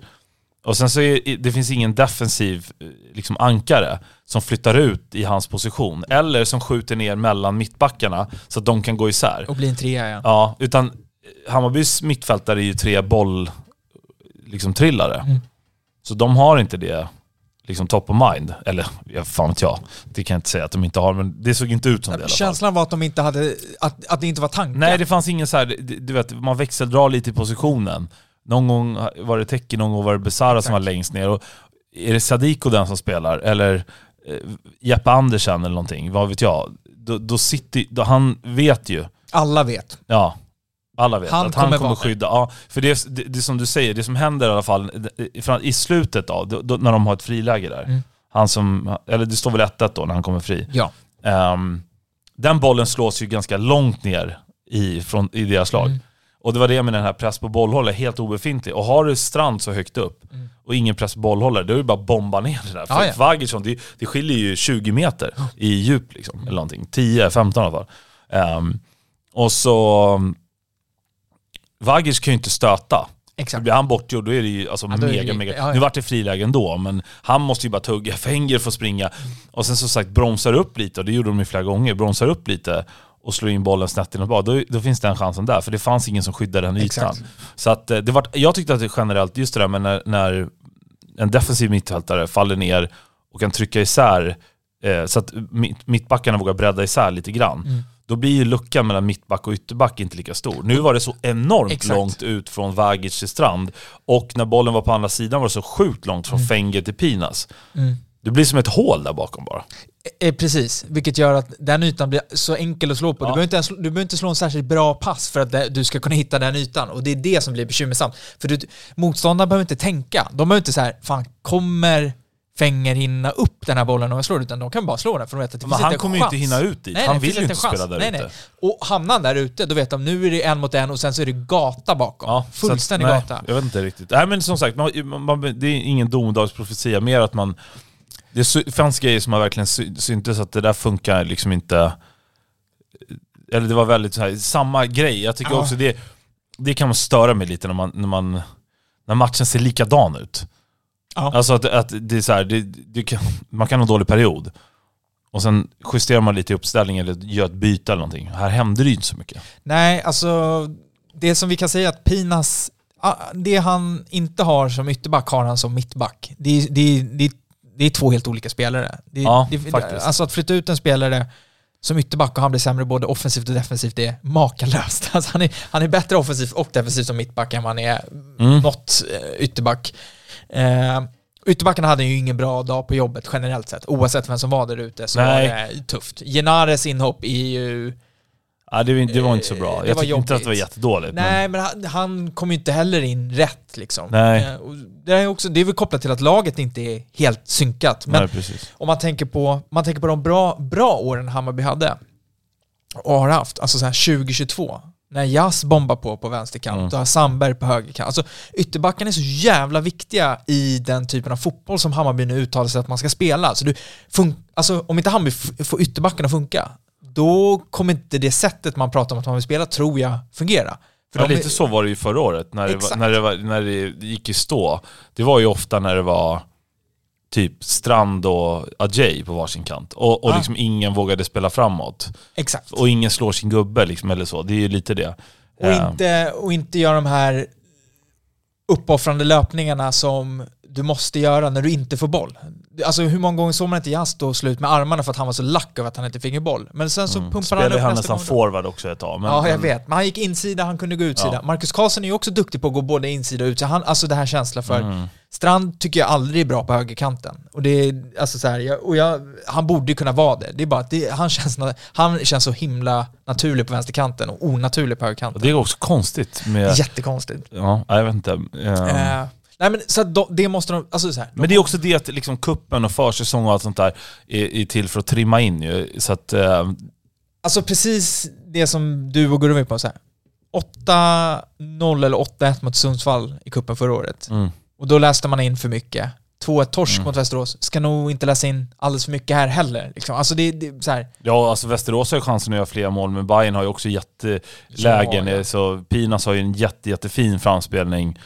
Och sen så är det finns ingen defensiv eh, liksom, ankare som flyttar ut i hans position. Eller som skjuter ner mellan mittbackarna så att de kan gå isär. Och blir en trea igen. Ja, utan eh, Hammarbys mittfältare är ju tre boll liksom, trillare. Mm. Så de har inte det liksom top of mind. Eller, ja, fan vet jag. Det kan jag inte säga att de inte har, men det såg inte ut som det i alla fall. Känslan var att de inte hade, att, att det inte var tanken. Nej, det fanns ingen så här, du vet, man växeldrar lite i positionen. Någon gång var det Teki, någon gång var det Besara som var längst ner. Och är det Sadiko den som spelar, eller eh, Jeppe Andersen eller någonting, vad vet jag. Då, då sitter, då, han vet ju, Alla vet. ja, alla vet Han att han kommer skydda. Ja, för det, det, det som du säger, det som händer i alla fall, i slutet då, då, när de har ett friläge där. Mm. Han som, eller det står väl 1 då när han kommer fri. Ja. Ehm, den bollen slås ju ganska långt ner i, från, i deras lag. Mm. Och det var det med den här press på bollhållare, helt obefintlig. Och har du Strand så högt upp Mm. och ingen press på bollhållare, då är det bara att bomba ner det där. För ja. Vagirsson, det, det skiljer ju 20 meter i djup liksom, eller någonting. 10, 15 i alla fall. Ehm, och så... Vagic kan ju inte stöta. Exakt. Blir han bortgjord då är det ju alltså Ja, är det mega, mega... ja, ja. Nu vart det friläge ändå, men han måste ju bara tugga. Fenger får springa. Och sen som sagt bromsar upp lite, och det gjorde de ju flera gånger, bromsar upp lite och slår in bollen snett inåt bak, då, då finns den chansen där. För det fanns ingen som skyddade den ytan. Exakt. Så att eh, det var, jag tyckte att det generellt, just det där med när, när en defensiv mittfältare faller ner och kan trycka isär, eh, så att mitt, mittbackarna vågar bredda isär lite grann. Mm. Då blir ju luckan mellan mittback och ytterback inte lika stor. Nu var det så enormt Exakt. långt ut från Vagic till Strand. Och när bollen var på andra sidan var det så sjukt långt från Fenger till Pinas. Mm. Det blir som ett hål där bakom bara. Eh, precis, vilket gör att den ytan blir så enkel att slå på. Ja. Du, behöver inte ens, du behöver inte slå en särskilt bra pass för att det, du ska kunna hitta den ytan. Och det är det som blir bekymmersamt. För du, motståndarna behöver inte tänka. De behöver inte så här, fan kommer Fenger hinna upp den här bollen och jag slår ut den? De kan bara slå den för de vet att det Men finns han inte kommer ju inte hinna ut dit. Nej, Han nej, vill ju inte spela där nej, ute. Nej. Och hamnar han där ute, då vet de nu är det en mot en och sen så är det gata bakom. Ja, så att- Fullständig nej, gata. Jag vet inte riktigt. Nej men som sagt, man, man, det är ingen domedagsprofetia, mer att man... Det fanns grejer som har verkligen sy, syntes att det där funkar liksom inte... Eller det var väldigt så här, samma grej. Jag tycker Ja. också det, det kan man störa mig lite när man, när man när matchen ser likadan ut. Ja. Alltså att, att det är så här, det, det kan, man kan ha en dålig period. Och sen justerar man lite i uppställningen eller gör ett byte eller någonting. Här hände det ju inte så mycket. Nej, alltså det som vi kan säga att Pinas, ah, det han inte har som ytterback har han som mittback. Det är, det är, det är, det är två helt olika spelare. Det, Ja, det, faktiskt. Alltså att flytta ut en spelare som ytterback och han blir sämre både offensivt och defensivt, det är makalöst. Alltså han, är, han är bättre offensivt och defensivt som mittback än vad han är Mm. något eh, ytterback. Eh, ytterbackarna hade ju ingen bra dag på jobbet generellt sett. Oavsett vem som var där ute så Nej. var det tufft. Genares inhopp är ju... Ja, det, var- det var inte så bra. Eh, Jag tyckte inte att det var jättedåligt. men- Nej, men han, han kom ju inte heller in rätt liksom. Nej. Eh, Det är, också, det är väl kopplat till att laget inte är helt synkat. Men Nej, precis. om man tänker på, man tänker på de bra, bra åren Hammarby hade och har haft, alltså så här 2022, när Jas bombar på på vänsterkant Mm. och har Sandberg på högerkant. Alltså ytterbackarna är så jävla viktiga i den typen av fotboll som Hammarby nu uttalar sig att man ska spela. Så du alltså, om inte Hammarby får ytterbackarna att funka, då kommer inte det sättet man pratar om att man vill spela, tror jag, fungera. För Ja, de är- lite så var det ju förra året, när det, var, när, det var, när det gick i stå. Det var ju ofta när det var typ Strand och Ajay på varsin kant. Och, och Ah. liksom ingen vågade spela framåt. Exakt. Och ingen slår sin gubbe liksom, eller så. Det är ju lite det. Och Eh, inte, och inte göra de här uppoffrande löpningarna som du måste göra när du inte får boll. Alltså hur många gånger såg man inte Jas då slut med armarna för att han var så lack över att han inte fick en boll? Men sen så Mm. pumpade han upp han nästa gång. forward också ett tag. Men, ja, jag men- vet. Men han gick insida, han kunde gå utsida. Ja. Marcus Karlsson är ju också duktig på att gå både insida och utsida. Han, alltså det här känslan för... Mm. Strand tycker jag aldrig är bra på högerkanten. Och det är, alltså så här, jag, och jag, han borde ju kunna vara det. Det är bara att det, han, känns, han känns så himla naturlig på vänsterkanten och onaturlig på Och högerkanten. det är också konstigt med... Jättekonstigt. Ja, jag vet inte. Ehm, Eh, nej men så de, det måste de, alltså så här, Men det är också det att liksom kuppen och försäsong och allt sånt där är, är till för att trimma in ju. Så att... eh, alltså precis det som du och Gurra var på, så här. 8-0 eller 8-1 mot Sundsvall i kuppen förra året. mm. Och då läste man in för mycket. 2-1 torsk Mm. mot Västerås. Ska nog inte läsa in alldeles för mycket här heller. Liksom. Alltså det, det så här. Ja, alltså Västerås har ju chansen att göra fler mål, men Bayern har ju också jättelägen. Ja, ja. Så Pinas har ju en jätte, jättefin framspelning.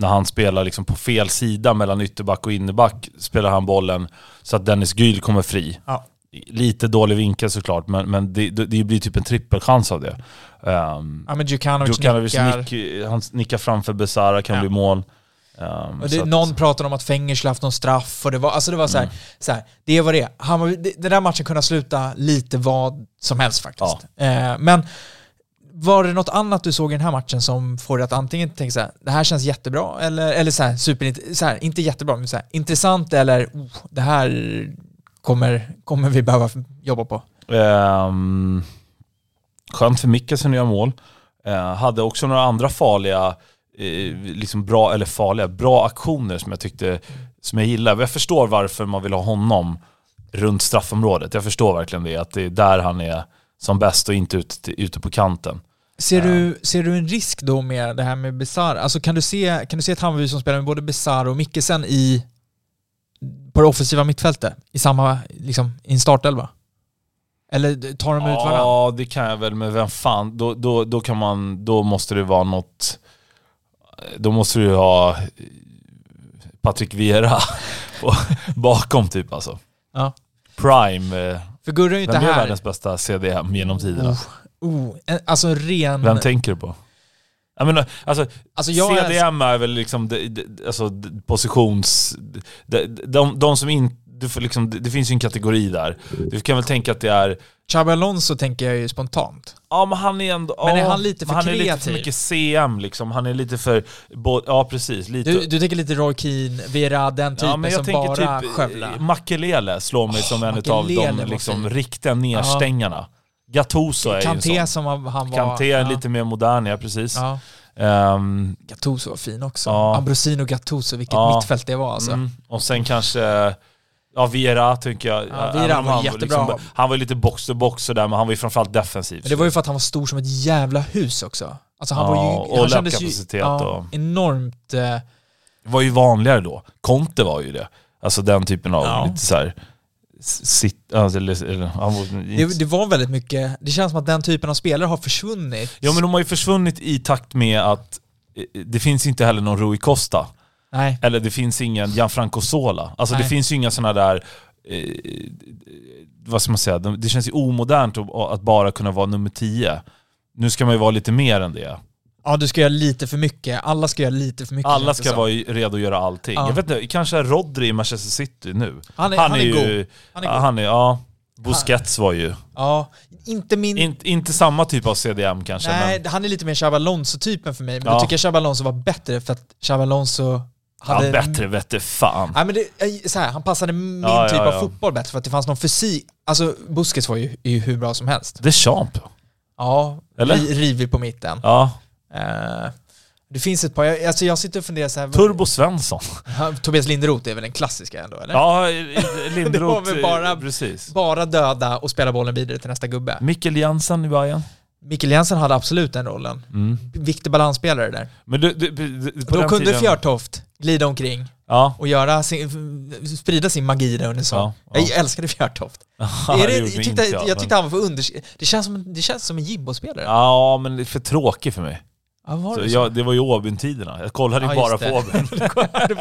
När han spelar liksom på fel sida mellan ytterback och innerback spelar han bollen så att Dennis Gyl kommer fri. Ja. Lite dålig vinkel såklart, men, men det, det blir typ en trippelchans av det. Um, Ja men Djukanovic, Djukanovic nickar. nick, han nickar framför Besara, kan Ja. bli mål. Um, det, att- någon pratade om att skulle haft någon straff och det var, alltså det var så här, Mm. så här det var det. Han. Den där matchen kunde sluta lite vad som helst faktiskt. Eh, men var det något annat du såg i den här matchen som får dig att antingen tänka så här, det här känns jättebra, eller, eller så här, super, så här, inte jättebra, men så här, intressant eller oh, det här kommer, kommer vi behöva jobba på? Um, skönt för Micke som gör mål. Uh, hade också några andra farliga, uh, liksom bra, eller farliga, bra aktioner som jag tyckte, som jag gillar. Jag förstår varför man vill ha honom runt straffområdet. Jag förstår verkligen det, att det är där han är som bäst och inte ute, ute på kanten. Ser, Ja. du, ser du en risk då med det här med Besar? Alltså kan du se, kan du se ett Hammarby som spelar med både Besar och Mikkelsen i på det offensiva mittfältet i samma, liksom, i en startelva? Eller tar de ut varandra? Ja, det kan jag väl, men vem fan, då, då, då kan man, då måste det vara något, då måste du ha Patrik Vieira bakom typ alltså. Ja. Prime, eh, För Gurra är ju inte vem är här. världens bästa CDM genom tiderna? Oh, oh, en- alltså ren... Vem tänker du på? Jag menar, alltså, alltså jag CDM är väl liksom de, de, alltså, de, positions... De, de, som inte... Du får liksom, det, finns ju en kategori där. Du kan väl tänka att det är... Xabi Alonso tänker jag ju spontant. Ja men han är ändå... Men är han lite för men Han är lite kreativ? för mycket CM liksom. Han är lite för... Ja precis, lite... Du, du tänker lite Roy Keane, Vera, den typen ja, men jag som tänker bara typ skövlar. eh, Makelele slår mig som en av de liksom, riktiga nerstängarna. Gattuso är ju en Kanté sån. som han var... Kanté är ja. lite mer modern, ja precis. Ja. Ehm, Gattuso var fin också. Ja. Ambrosino Gattuso, vilket Ja. mittfält det var alltså. Mm. Och sen kanske, ja Vieira tycker jag. Ja, Vieira om var han jättebra. Liksom, han var ju lite box to box sådär, men han var ju framförallt defensiv. Men det var ju för att han var stor som ett jävla hus också. Alltså han Ja, var ju... och han kändes ju ja, enormt... Eh, Det var ju vanligare då. Conte var ju det. Alltså den typen av lite såhär... Sitt, alltså, eller, eller, det, det var väldigt mycket... Det känns som att den typen av spelare har försvunnit. Ja men de har ju försvunnit i takt med att eh, det finns inte heller någon Rui Costa. Nej. Eller det finns ingen Gianfranco Sola. Alltså det Nej. finns ju inga sådana där... Eh, vad ska man säga? De- Det känns ju omodernt att bara kunna vara nummer 10. Nu ska man ju vara lite mer än det. Ja, du ska göra lite för mycket. Alla ska göra lite för mycket. Alla ska vara redo att göra allting. Ja. Jag vet inte, kanske är Rodri i Manchester City nu. Han är, han är, ju... god. Han är god. han är, ja. Busquets var ju... Ja, inte min... In, inte samma typ av CDM kanske, nej, men... han är lite mer Xabi Alonso-typen för mig. Men Ja. då tycker jag Xabi Alonso var bättre för att Xabi Alonso hade... Ja, bättre vette fan. Nej, men det, så här, han passade min Ja, typ ja, av fotboll bättre för att det fanns någon fysik. Alltså Busquets var ju, ju hur bra som helst. Det är champ. Ja, Eller? ri- rivig på mitten. Ja. Eh, det finns ett par, jag, alltså jag sitter och funderar så här, Turbo Svensson. Tobias Linderoth är väl den klassiska ändå, eller? Ja, Lindroth. Det bara- Precis. Bara döda och spela bollen vidare till nästa gubbe. Mikkel Jensen i Bayern. Mikkel Jensen hade absolut den rollen. Mm. Viktig balansspelare där. Men du, du, du, Då kunde tiden- Fjörtoft glida omkring Ja. och göra sin, sprida sin magi där under så. Ja, ja. Jag älskade Fjörtoft. Är det jag, tyckte, jag men- tyckte han var för under... Det känns som, en- det känns som en jimbospelare. Ja. Men det är för tråkig för mig. Var Så det så? jag, det var ju Åbyn-tiderna. Jag kollade ju Ja, bara just på det. Åbyn. du,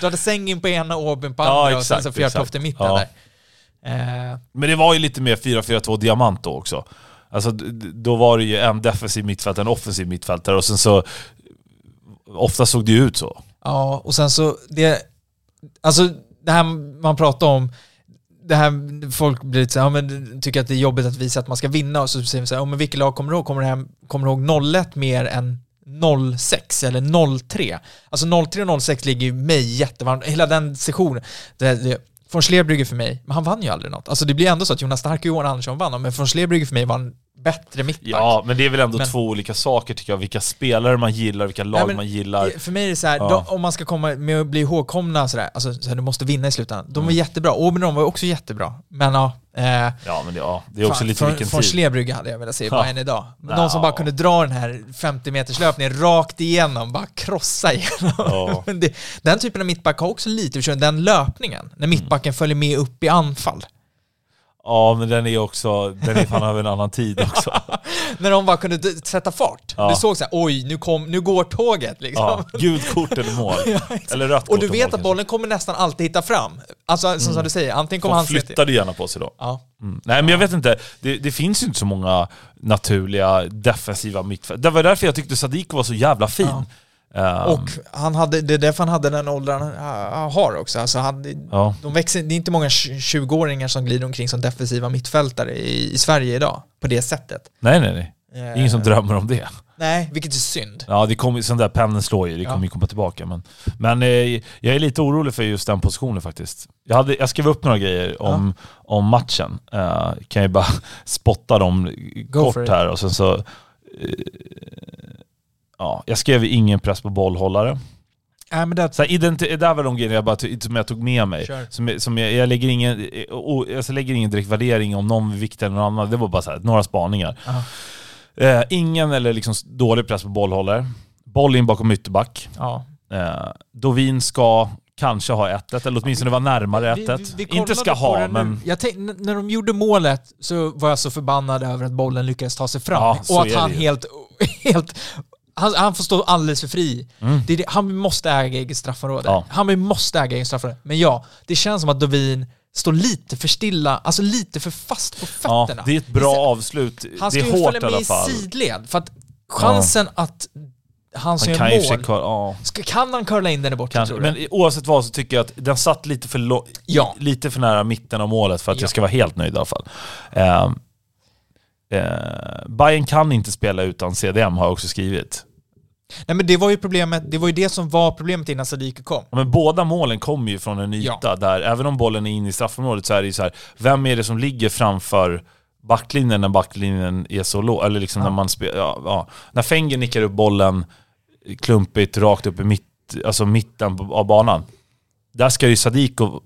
du hade sängen på ena Åbyn på Ja, andra och sen exakt, så exakt. i mitten Ja. där. Eh, Men det var ju lite mer 4-4-2 diamant då också. Alltså då var det ju en defensiv mittfältare, en offensiv mittfältare och sen så ofta såg det ju ut så. Ja, och sen så det, alltså det här man pratar om, det här, folk blir lite så här, ja, men tycker att det är jobbigt att visa att man ska vinna och så säger vi så här, ja, men vilket lag kommer du ihåg? Kommer du, hem, kommer du ihåg 01 mer än 06 eller 03? Alltså 03 och 06 ligger ju mig jättevarmt, hela den sessionen. Det, det, von Schlebrygge för mig, men han vann ju aldrig något. Alltså det blir ändå så att Jonas Stark och Johan Andersson vann, men von Schlebrygge för mig vann bättre mittback. Ja, men det är väl ändå Men- två olika saker tycker jag. Vilka spelare man gillar, vilka lag Nej, men man gillar. För mig är det så här, Ja. då, om man ska komma med att bli ihågkomna sådär, alltså så här, du måste vinna i slutändan. De var Mm. jättebra, Oberon var också jättebra. Men ja, eh, Ja, men det, ja, det är också fan, lite från, vilken från tid. Schlebrygge hade jag velat se Ja. Bayern idag. Ja. De som bara kunde dra den här 50 meters löpningen rakt igenom, bara krossa igenom. Ja. Det, den typen av mittback har också lite den löpningen, när mittbacken Mm. följer med upp i anfall. Ja, men den är också, den är fan av en annan tid också. När de bara kunde sätta fart. Ja. Du såg såhär, oj, nu, kom, nu går tåget liksom. Ja, gult kort eller mål. Ja, eller rött kort Och du vet mål att kanske. bollen kommer nästan alltid hitta fram. Alltså som du säger, antingen kommer han flyttade gärna på sig då. Ja. Mm. Nej men jag vet inte, det, det finns ju inte så många naturliga defensiva mittfält. Det var därför jag tyckte Sadiko var så jävla fin. Ja. Ehm, Och han hade, det är därför han hade den åldern han han har också. Alltså han, ja. de växer, det är inte många 20-åringar som glider omkring som defensiva mittfältare i, i Sverige idag, på det sättet. Nej nej nej, Eh, ingen som drömmer om det. Nej, vilket är synd. Ja, det kommer, sån där pennen slår ju, det Ja. kommer ju komma tillbaka. Men, men eh, jag är lite orolig för just den positionen faktiskt. Jag, hade, jag skrev upp några grejer om, om matchen. Eh, kan jag bara spotta dem Go kort här och sen så... Eh, ja, jag skrev ingen press på bollhållare. Nej, men det, Så här, det där var de grejerna jag, bara, som jag tog med mig. Kör. Som, som jag, jag, lägger ingen, eh, jag lägger ingen direkt värdering om någon viktigare än någon annan. Det var bara så här, några spaningar. Eh, ingen eller liksom dålig press på bollhållare. Boll in bakom ytterback. ja. Eh, Dovin ska kanske ha 1-1, eller åtminstone vara närmare Vi- vi- 1-1. vi Inte ska ha, men... Jag tänk, n- när de gjorde målet så var jag så förbannad över att bollen lyckades ta sig fram. Ja, och att är han helt... helt han, han får stå alldeles för fri. Mm. Det det, han måste äga eget straffområde. Ja. Han måste äga eget straffområde. Men ja, det känns som att Dovin står lite för stilla, alltså lite för fast på Ja, fötterna. det är ett bra så- avslut. Han Det ska är ju hårt följa med i sidled. För att chansen att han som Han gör mål... Ja, Ska, kan han curla in den i bortre tror du? Men oavsett vad så tycker jag att den satt lite för, Ja. lite för nära mitten av målet för att Ja. jag ska vara helt nöjd i alla fall. Eh, eh, Bayern kan inte spela utan CDM har jag också skrivit. Nej men det var ju problemet, det var ju det som var problemet innan Sadiku kom. Ja, Men båda målen kommer ju från en yta Ja. där, även om bollen är inne i straffområdet så är det ju så här, vem är det som ligger framför backlinjen när backlinjen är så låg? Eller liksom Ja. när man spelar. När Fenger nickar upp bollen klumpigt rakt upp i mitt, alltså mitten av banan. Där ska ju Sadiko,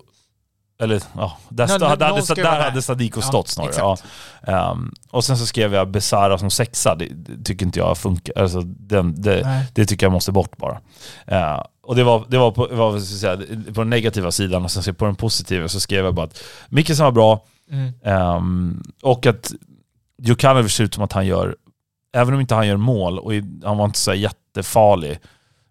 eller ja, där, stå, men där, där hade. Sadiko Ja, stått snarare. Ja. Ehm, och sen så skrev jag Besara som sexa, det, det tycker inte jag funkar. Alltså, den, det, det tycker jag måste bort bara. Eh, och det var, det var, på, jag säga, på den negativa sidan och sen på den positiva så skrev jag bara att Mikkelsen var bra Mm. ehm, och att Djukanovic ser ut som att han gör, även om inte han gör mål och han var inte så jättefarlig,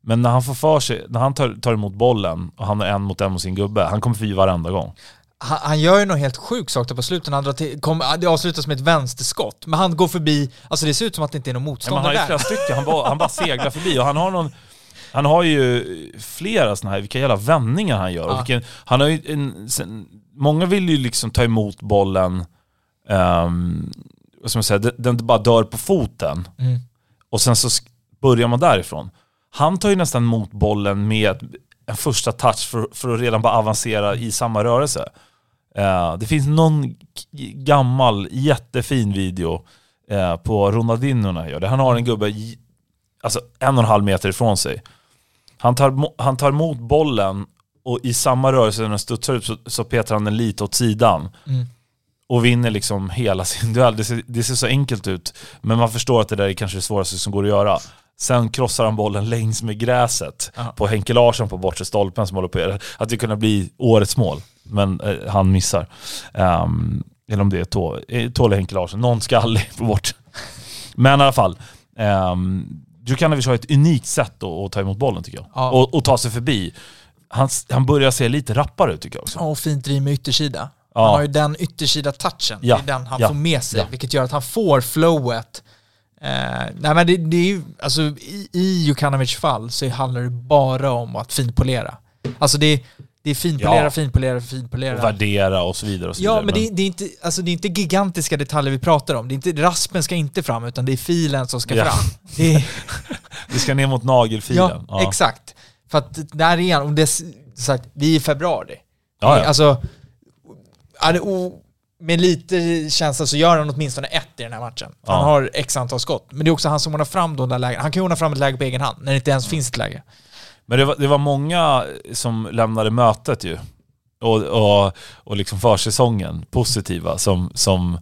men när han får för sig, när han tar, tar emot bollen och han är en mot en mot sin gubbe, han kommer förbi varenda gång. Han, han gör ju något helt sjukt sak där på slutet. Han drar till, kom, det avslutas med ett vänsterskott, men han går förbi, alltså det ser ut som att det inte är någon Ja, men motståndare han har ju där. flera stycken, han bara, han bara seglar förbi och han har någon han har ju flera sådana här, vilka jävla vändningar han gör. Ja. vilken, han har en, sen, många vill ju liksom ta emot bollen, um, vad ska man säga, den, den bara dör på foten. Mm. Och sen så börjar man därifrån. Han tar ju nästan emot bollen med en första touch för, för att redan bara avancera i samma rörelse. Eh, det finns någon gammal jättefin video eh, på Ronaldinho när han gör det. Han har en gubbe i- alltså en och en halv meter ifrån sig. Han tar, han tar emot bollen och i samma rörelse när den studsar ut så, så petar han den lite åt sidan Mm och vinner liksom hela sin duell. Det ser, det ser så enkelt ut, men man förstår att det där är kanske det svåraste som går att göra. Sen krossar han bollen längs med gräset Ja. på Henke Larsson på bortre stolpen som håller på att det kunde bli årets mål, men eh, han missar. Ehm, eller om det är Tå- eh, Henke Larsson, någon skallig på bort. Men i alla fall, um, Djukanovic har ett unikt sätt att, att ta emot bollen tycker jag. Ja. Och, och ta sig förbi. Han, han börjar se lite rappare ut tycker jag också. Ja, och fint driv med yttersida. Ja. Han har ju den yttersida touchen, Ja, det är den han ja, får med sig, ja. vilket gör att han får flowet Eh, nej men det, det är ju, alltså i, i fall så handlar det bara om att finpolera. Alltså det, det är finpolera, Ja. finpolera, finpolera. Och värdera och så vidare. Och så Ja, vidare. men det, det, är inte, alltså det är inte gigantiska detaljer vi pratar om. Det är inte, raspen ska inte fram, utan det är filen som ska Ja. fram. Det är, det ska ner mot nagelfilen. ja, exakt. För att där är han, och det sagt, vi är i februari. Ja, ja. Alltså, ja, med lite känsla så gör han åtminstone ett i den här matchen. Han Ja. har x antal skott. Men det är också han som ordnar fram de där lägena. Han kan ju ordna fram ett läge på egen hand, när det inte ens finns ett läge. Men det var, det var många som lämnade mötet ju. Och, och, och liksom försäsongen, positiva, som, som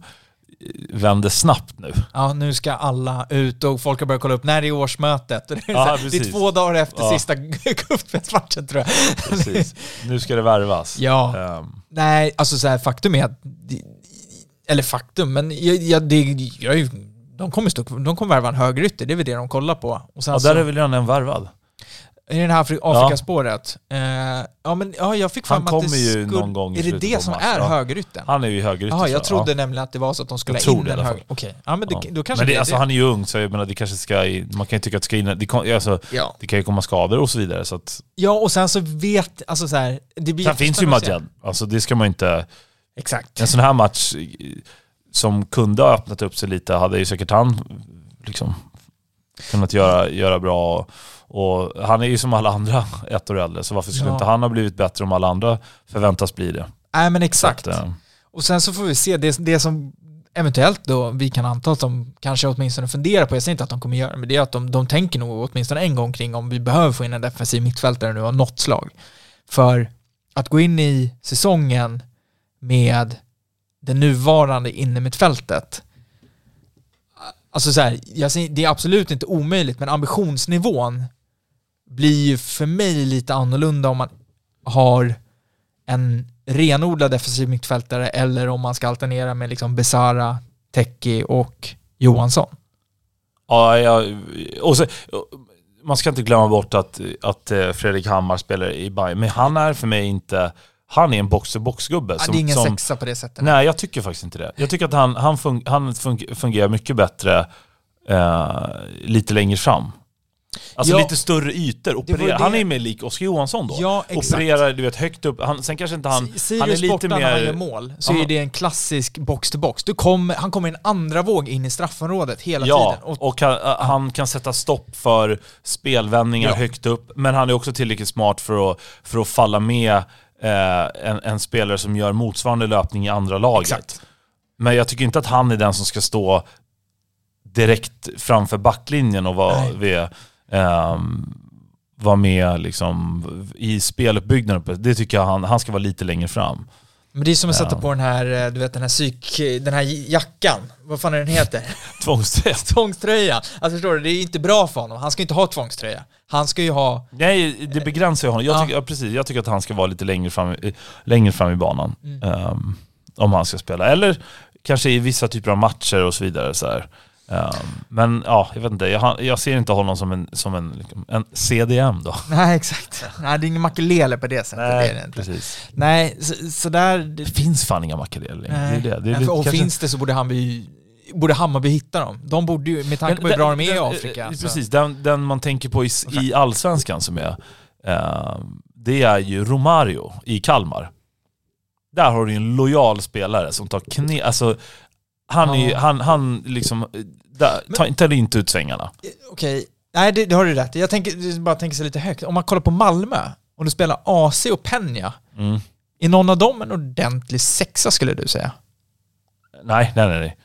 vände snabbt nu. Ja, nu ska alla ut och folk har börjat kolla upp när är årsmötet. Det, är så här, det är två dagar efter Ja. sista cupspelsmatchen tror jag. Precis. Nu ska det värvas. Ja. Ehm, Nej, alltså så här, faktum är att... Eller faktum, men jag, jag, det, jag, är ju- de kommer, stå, de kommer värva en högerytter, det är väl det de kollar på. Och sen ja, så, där är väl redan en värvad. I det här Afri- Afrikaspåret. Eh, ja, men ja, jag fick Han fram att det kommer ju skulle... någon gång i Är det det som är ja. högerytten? Han är ju högerytter. Jaha, jag trodde ja. nämligen att det var så att de skulle Jag ha in det i en alla höger... Okej, ja men det, Ja. då kanske men det, det alltså, det. han är ju ung, så jag menar, det kanske ska, man kan ju tycka att det ska in, det, alltså, Ja. det kan ju komma skador och så vidare. Så att, ja, och sen så vet... Alltså så här, det blir sen finns ju. Madjad, alltså det ska man inte... Exakt. En sån här match som kunde ha öppnat upp sig lite hade ju säkert han liksom kunnat göra, göra bra. Och han är ju som alla andra ett år äldre, så varför skulle Ja. inte han ha blivit bättre om alla andra förväntas bli det? Nej men exakt. Så att, eh, Och sen så får vi se, det, det som eventuellt då vi kan anta att de kanske åtminstone funderar på, jag säger inte att de kommer göra det, men det är att de, de tänker nog åtminstone en gång kring om vi behöver få in en defensiv mittfältare nu av något slag. För att gå in i säsongen med det nuvarande innermittfältet, alltså så här, jag säger, det är absolut inte omöjligt, men ambitionsnivån blir ju för mig lite annorlunda om man har en renodlad defensiv mittfältare eller om man ska alternera med liksom Besara, Tecki och Johansson. Ja, ja, och så, man ska inte glömma bort att, att eh, Fredrik Hammar spelar i Bayern, men han är för mig inte, han är en box-to-box-gubbe. Ja, det är ingen sexa på det sättet. Nej, jag tycker faktiskt inte det. Jag tycker att han, han, fun, han fun, fungerar mycket bättre eh, lite längre fram. Alltså Ja. lite större ytor. Operera. Han är ju mer lik Oskar Johansson då. Ja, exakt. Opererar du vet, högt upp. Han, sen kanske inte han... Sirius han är lite borta när han gör mer... mål så Ja. är det en klassisk box-to-box. Du kommer, han kommer i en andra våg in i straffområdet hela Ja, tiden. Och, och han, han kan sätta stopp för spelvändningar Ja. högt upp, men han är också tillräckligt smart för att, för att falla med eh, en, en spelare som gör motsvarande löpning i andra laget. Exakt. Men jag tycker inte att han är den som ska stå direkt framför backlinjen och vara, vid, ehm, vara med liksom, i speluppbyggnaden. Det tycker jag han, han ska vara lite längre fram. Men det är som att sätta på den här, eh, du vet den här psyk, den här jackan. Vad fan är den heter? Tvångströja. tvångströja. Alltså förstår du, det är inte bra för honom. Han ska inte ha tvångströja. Han ska ju ha, Nej, det begränsar ju honom. Jag Ja. tycker, ja. precis, jag tycker att han ska vara lite längre fram, längre fram i banan. Mm. ehm, om han ska spela. Eller kanske i vissa typer av matcher och så vidare. Så här. Ehm, men ja, jag vet inte. Jag, jag ser inte honom som en, som en, liksom, en CDM då. nej exakt. Nej det är ingen makelele på det sättet. det är det inte. precis. Nej, så, så där, Det finns fan inga. Nej. Det är det. det är Nej, för- och kanske- finns det så borde Hammarby, borde Hammarby hitta dem. De borde ju, med tanke på hur bra de är i Afrika. eh, så- Precis, den, den man tänker på i, i allsvenskan som är, eh, det är ju Romario i Kalmar. Där har du en lojal spelare som tar knä, alltså han är Ja. han, han liksom, eh, där, tar, tar inte ut svängarna. Eh, Okej, nej det, det har du rätt. Jag tänker, bara tänker sig lite högt. Om man kollar på Malmö, och du spelar AC och Peña, Mm. är någon av dem en ordentlig sexa skulle du säga? Nej, nej, nej. nej.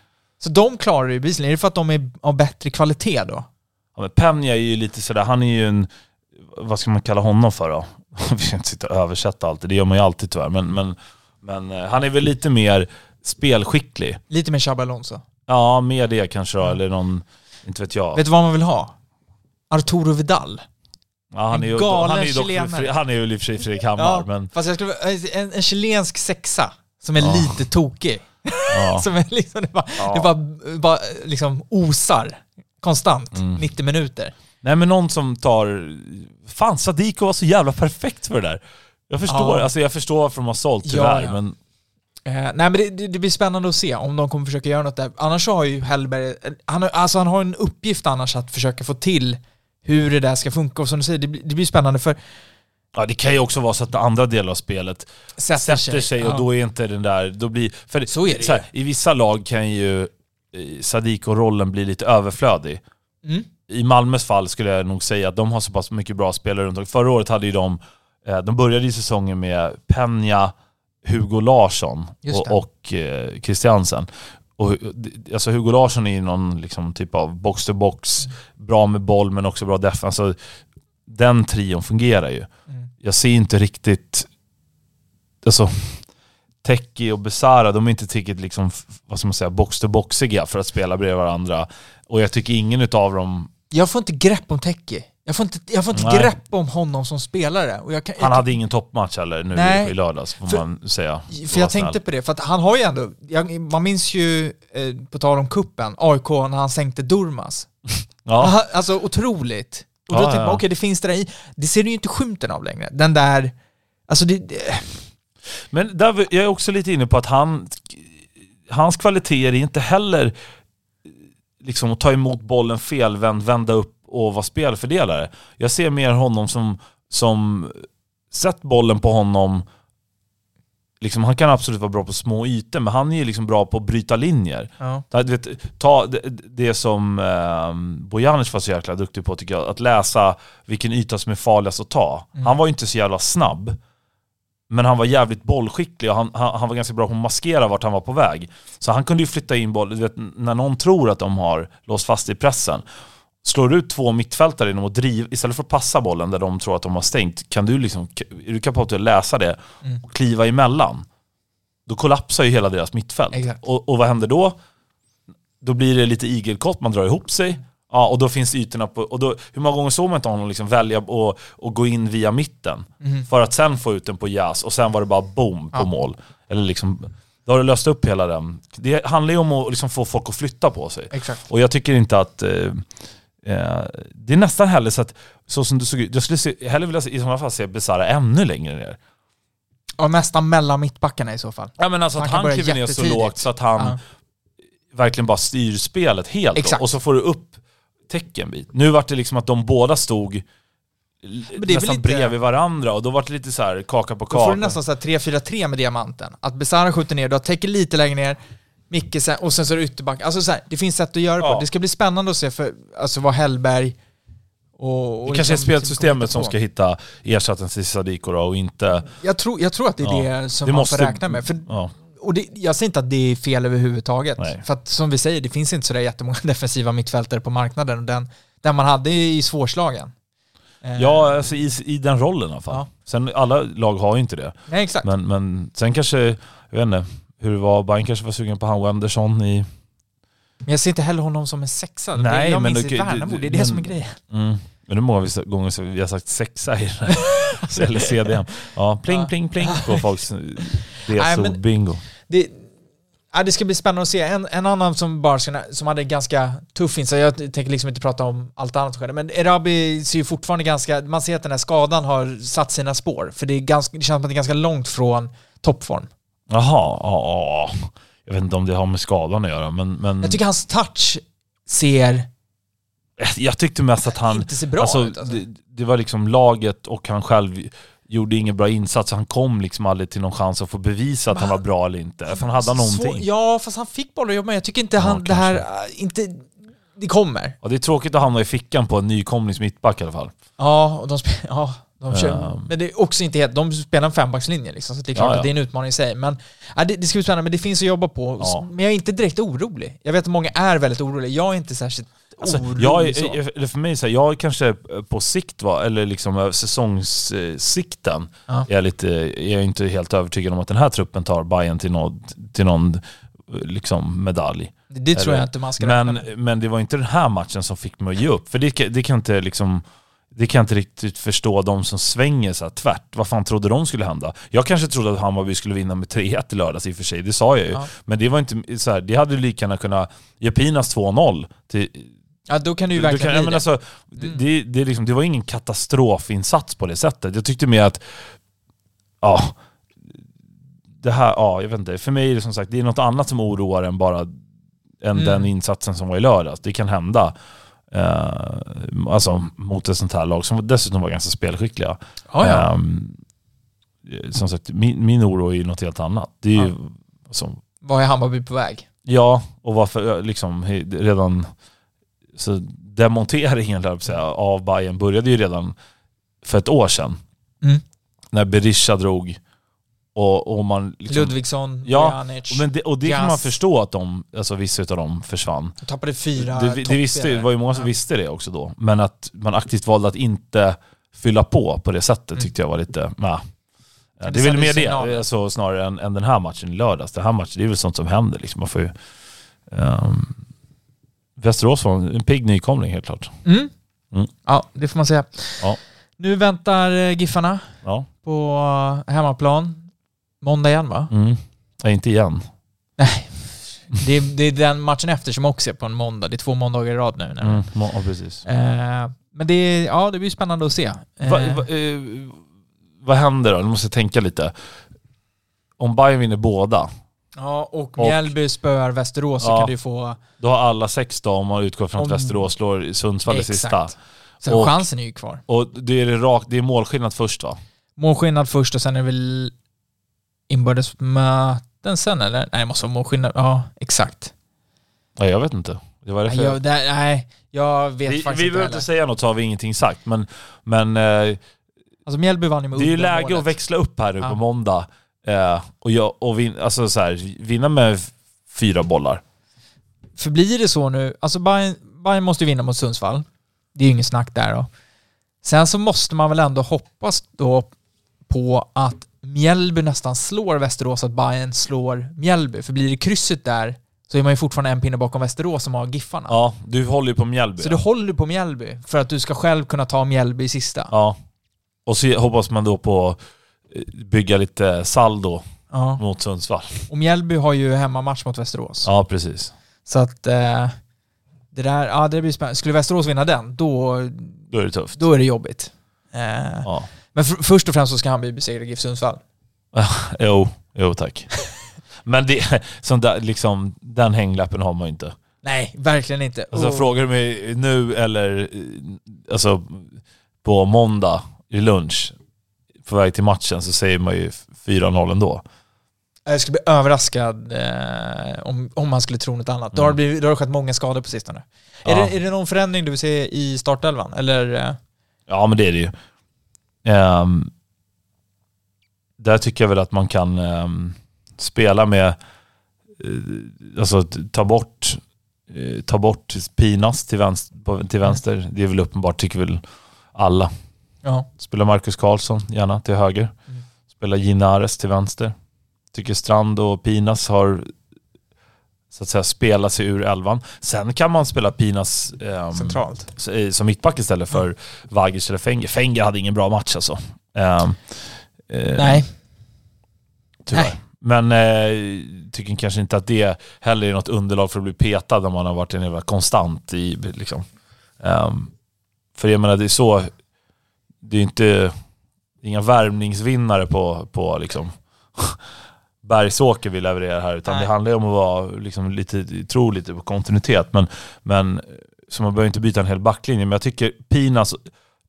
Så de klarar ju bevisligen. Är det för att de är av bättre kvalitet då? Ja, men Peña är ju lite sådär, han är ju en, vad ska man kalla honom för då? Vi ska inte sitta och översätta allt, det gör man ju alltid tyvärr. Men, men, men eh, han är väl lite mer spelskicklig. Lite mer Xabi Alonso. Ja, mer det kanske då, eller någon, inte vet jag. Vet du vad man vill ha? Arturo Vidal. Ja, han, En är ju, galen han är ju dock han är ju i och för sig Fredrik Hammar, Ja, men fast jag skulle, en, en chilensk sexa som är Ja. lite tokig. ja. Som är liksom, det bara, Ja. det bara, bara liksom osar konstant, Mm. 90 minuter. Nej men någon som tar... Fan, Sadiko var så jävla perfekt för det där. Jag förstår, Ja. alltså jag förstår varför de har sålt Ja, tyvärr, ja. men Eh, nej men det, det, blir spännande att se om de kommer försöka göra något där. Annars har ju Hellberg, han, har- alltså han har en uppgift annars att försöka få till hur det där ska funka och som du säger, det, blir- det blir spännande för Ja, det kan ju också vara så att andra delar av spelet sätter, sätter sig och Ja. då är inte den där... Då blir, för Så är det så här, I vissa lag kan ju eh, Sadiko-rollen bli lite överflödig. Mm. I Malmös fall skulle jag nog säga att de har så pass mycket bra spelare runt om. Förra året hade ju de, eh, de började i säsongen med Penja, Hugo Larsson och, och eh, Christiansen. Och, alltså Hugo Larsson är ju någon liksom, typ av box-to-box, bra med boll men också bra defense. Alltså, den trion fungerar ju. Mm. Jag ser inte riktigt... Alltså, Teki och Besara, de är inte tillräckligt liksom, vad ska man säga, box-to-boxiga för att spela bredvid varandra. Och jag tycker ingen utav dem... Jag får inte grepp om Teki. Jag får inte, jag får inte Nej. grepp om honom som spelare. Och jag kan, jag Han hade ingen toppmatch heller nu Nej. i lördags, får För- man säga. För jag tänkte på det, för att han har ju ändå, jag, man minns ju, eh, på tal om kuppen AIK när han sänkte Durmas. Ja, Alltså otroligt. Och då Ja, tänkte ja. man, okej det finns det där i. Det ser du ju inte skymten av längre. Den där, alltså det, det men där, jag är också lite inne på att han... Hans kvaliteter är inte heller liksom att ta emot bollen felvänd, vända upp och vara spelfördelare. Jag ser mer honom som, som sätt bollen på honom Liksom, han kan absolut vara bra på små ytor, men han är ju liksom bra på att bryta linjer. ja. Vet, ta det, det som eh, Bojanic var så jäkla duktig på tycker jag, att läsa vilken yta som är farligast att ta. Mm. Han var ju inte så jävla snabb, men han var jävligt bollskicklig och han, han, han var ganska bra på att maskera vart han var på väg. Så han kunde ju flytta in boll, du vet, när någon tror att de har låst fast i pressen. Slår du ut två mittfältare genom att driva, istället för att passa bollen där de tror att de har stängt, kan du liksom, är du kapabel att läsa det Mm. och kliva emellan? Då kollapsar ju hela deras mittfält. Och, och vad händer då? Då blir det lite igelkott, man drar ihop sig. Ja, och då finns ytorna på... Och då, hur många gånger såg man inte honom liksom välja och gå in via mitten? Mhm. För att sen få ut den på jazz och sen var det bara boom på Ja. mål. Eller liksom, då har du löst upp hela den. Det handlar ju om att liksom få folk att flytta på sig. Exakt. Och jag tycker inte att... Eh, eh, det är nästan heller så att, så som du såg ut, jag skulle se, hellre vilja se, i sådana fall se Besara ännu längre ner. Och nästan mellan mittbackarna i så fall. Ja men alltså Han att han kliver ner så lågt så att han Ja. verkligen bara styr spelet helt. då. Exakt. Och så får du upp tecken bit. Nu vart det liksom att de båda stod nästan inte- bredvid varandra och då vart det lite så här kaka på Då får kaka. du nästan så här 3-4-3 med diamanten. Att Besara skjuter ner, du har täcker lite längre ner, Micke sen, och sen så är det ytterback. Alltså så här, det finns sätt att göra det Ja. på. Det ska bli spännande att se för, alltså vad Hellberg och... och det kanske är spelsystemet som ska hitta ersättaren till Sadiko och inte... Jag tror, jag tror att det är Ja. det som Det man måste- får räkna med. För, Ja. och det, jag säger inte att det är fel överhuvudtaget. Nej. För att som vi säger, det finns inte sådär jättemånga defensiva mittfältare på marknaden. Och den, den man hade i svårslagen. Eh, Ja, alltså i, i den rollen i alla fall. Ja. Sen alla lag har ju inte det. Nej, exakt. Men, men sen kanske, jag vet inte, hur det var, Bayern kanske var sugen på han Wendersson i... Men jag ser inte heller honom som en sexa. Nej, jag men minns i Värnamo, det är det men- som är grejen. Mm. Men hur många vi- gånger så vi har sagt sexa i den här, eller CDM. Ja, pling pling pling på folks resor-bingo. Det, ja, det ska bli spännande att se. En, en annan som bara som hade en ganska tuff insats, jag tänker liksom inte prata om allt annat som men Erabi ser ju fortfarande ganska, man ser att den här skadan har satt sina spår, för det, är ganska, det känns som att det är ganska långt från toppform. Jaha, ja, ja. Jag vet inte om det har med skadan att göra, men... men Jag tycker hans touch ser jag tyckte mest att han... inte ser bra alltså, ut. Alltså. Det, det var liksom laget och han själv gjorde ingen bra insats. Han kom liksom aldrig till någon chans att få bevisa att han var bra eller inte. För han hade någonting. Så, ja, fast han fick bollar att jobba med. Jag tycker inte han, det här, äh, inte, det kommer. Och det är tråkigt att hamna i fickan på en nykomlings mittback i alla fall. Ja, och de spelar, ja, de kör, Ehm. men det är också inte helt, de spelar en fembackslinje liksom, så det är klart Ja, ja. att det är en utmaning i sig. Men ja, det, det ska bli spännande, men det finns att jobba på. Men jag är inte direkt orolig. Jag vet att många är väldigt oroliga, jag är inte särskilt Alltså, orolig jag, är- så. är- för mig, så här, jag är kanske på sikt, va, eller liksom över säsongssikten, Ja. är jag, lite, är jag inte helt övertygad om att den här truppen tar Bayern till, något, till någon eh, liksom, medalj. det, det tror jag inte man ska Men, men det var inte den här matchen som fick mig att ge upp. För det, det kan inte liksom... Det kan jag inte riktigt förstå de som svänger så här tvärt. Vad fan trodde de skulle hända? Jag kanske trodde att Hammarby skulle vinna med 3-1 i lördags i och för sig, det sa jag ju. Ja. Men det var inte så här, det hade ju lika gärna kunnat ge Pinas 2-0 till, Ja, då kan det ju du verkligen kan, bli det. alltså, det, Mm. det, det, liksom, det var ingen katastrofinsats på det sättet. Jag tyckte mer att... Ja, det här, ja jag vet inte. För mig är det som sagt, det är något annat som oroar än bara än Mm. den insatsen som var i lördags. Det kan hända. Eh, alltså mot ett sånt här lag som dessutom var ganska spelskickliga. Ja, ja. Ehm, som sagt, min, min oro är ju något helt annat. Det är ju, Ja. alltså, Vad är Hammarby på väg? ja, och varför liksom redan så demonteringen av Bayern började ju redan för ett år sedan. Mm. När Berisha drog och, och man liksom, Ludvigsson, Ja, Bojanic. men det, och det kan man Gas. förstå att de, alltså vissa utav dem försvann. De tappade fyra Det, det, visste, det var ju många som Ja. visste det också då. Men att man aktivt valde att inte fylla på på det sättet Mm. tyckte jag var lite, nah. Det är väl mer det, alltså, snarare än, än den här matchen i lördags. Den här matchen, det är väl sånt som händer liksom. Man får ju, ehm, Västerås var en, en pigg nykomling helt klart. Mm. Mm. Ja, det får man säga. Ja. Nu väntar eh, Giffarna Ja. på eh, hemmaplan. Måndag igen va? Mm. Nej, inte igen. Det är, det är den matchen efter som också är på en måndag. Det är två måndagar i rad nu. Mm. Ja, precis. Eh, men det, är, ja, det blir spännande att se. Eh, Va, va, eh, vad händer då? Nu måste jag tänka lite. Om Bayern vinner båda, ja, och Mjällby spöar Västerås så Ja. kan du få... då har alla sex då om man utgår från att Västerås slår Sundsvall i sista. Så Och- chansen är ju kvar. Och det är, det rakt, det är målskillnad först va? Målskillnad först och sen är det väl inbördes möten sen eller? Nej, det måste vara målskillnad. Ja, exakt. Nej jag vet inte. Det var Nej, därför jag, där, nej, jag vet vi, faktiskt vi inte behöver heller. inte säga något så har vi ingenting sagt. Men, men eh, Alltså Mjällby vann ju med det är ju läge målet. att växla upp här nu Ja. på måndag. Eh, och jag, och vin, alltså så här, vinna med fyra bollar. För blir det så nu, alltså Bayern, Bayern måste ju vinna mot Sundsvall. Det är ju inget snack där då. Sen så måste man väl ändå hoppas då på att Mjällby nästan slår Västerås, att Bayern slår Mjällby. För blir det krysset där så är man ju fortfarande en pinne bakom Västerås som har Giffarna. Ja, du håller ju på Mjällby. Så du håller på Mjällby för att du ska själv kunna ta Mjällby i sista. Ja. Och så hoppas man då på att bygga lite saldo Ja. mot Sundsvall. Och Mjällby har ju hemmamatch mot Västerås. Ja, precis. Så att eh, det där, ja det blir spännande. Skulle Västerås vinna den, då, Då är det tufft. då är det jobbigt. Eh, Ja. Men för, först och främst så ska Hammarby besegra GIF Sundsvall. Jo, jo tack. Men det, som där, liksom, den hänglappen har man ju inte. Nej, verkligen inte. Alltså Och- frågar du mig nu eller alltså på måndag i lunch på väg till matchen så säger man ju 4-0 ändå. Jag skulle bli överraskad eh, om, om man skulle tro något annat. Då, har det Mm. blivit, då har det skett många skador på sistone. Är, Ja. det, är det någon förändring du vill se i startelvan? Eller? eh, Ja men det är det ju. Ehm, där tycker jag väl att man kan ehm, spela med, eh, alltså ta bort, eh, ta bort Pinas till vänster, till vänster. Det är väl uppenbart tycker väl alla. Ja. Spela Marcus Karlsson gärna till höger. Mm. Spela Ginares till vänster. Tycker Strand och Pinas har så att säga spelat sig ur elvan. Sen kan man spela Pinas ehm, Centralt. som mittback istället för Vagic eller Fenger. Fenger hade ingen bra match alltså. Eh, Nej. Tyvärr. Nej. Men eh, tycker kanske inte att det heller är något underlag för att bli petad när man har varit en jävla konstant i liksom. Ehm, för jag menar det är så, det är inte inga värmningsvinnare på, på liksom Bergsåker vi levererar här utan Nej. det handlar ju om att vara liksom lite, tro lite på kontinuitet men, men så man behöver inte byta en hel backlinje men jag tycker Pinas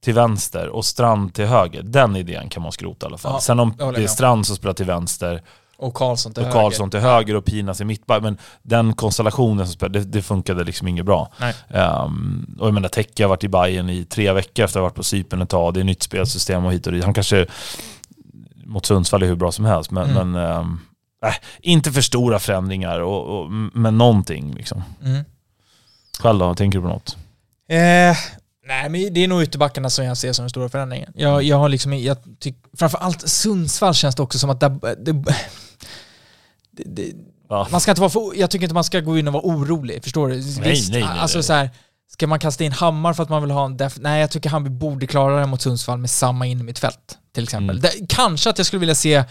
till vänster och Strand till höger, den idén kan man skrota i alla fall. Ja, Sen om det är. Strand som spelar till vänster Och Karlsson till och höger. Karlsson till höger och Pinas i mittback. Men den konstellationen som spelade, det, det funkade liksom inget bra. Ehm, och jag menar, Tecke har varit i Bayern i tre veckor efter att ha varit på Cypern ett tag. Det är nytt spelsystem och hit och dit. Han kanske mot Sundsvall är hur bra som helst. Men, Mm. men ehm, äh, inte för stora förändringar, och, och, men någonting liksom. Mm. Själv då, tänker du på något? Eh, nej, men det är nog ytterbackarna som jag ser som den stora förändringen. Jag, jag har liksom, jag tycker, framförallt Sundsvall känns det också som att det, det, det, det Ja. man ska inte vara för, jag tycker inte man ska gå in och vara orolig, förstår du? nej, nej, alltså nej. så här, ska man kasta in Hammar för att man vill ha en def, Nej, jag tycker han borde klara det mot Sundsvall med samma in mitt fält till exempel. Mm. Det, kanske att jag skulle vilja se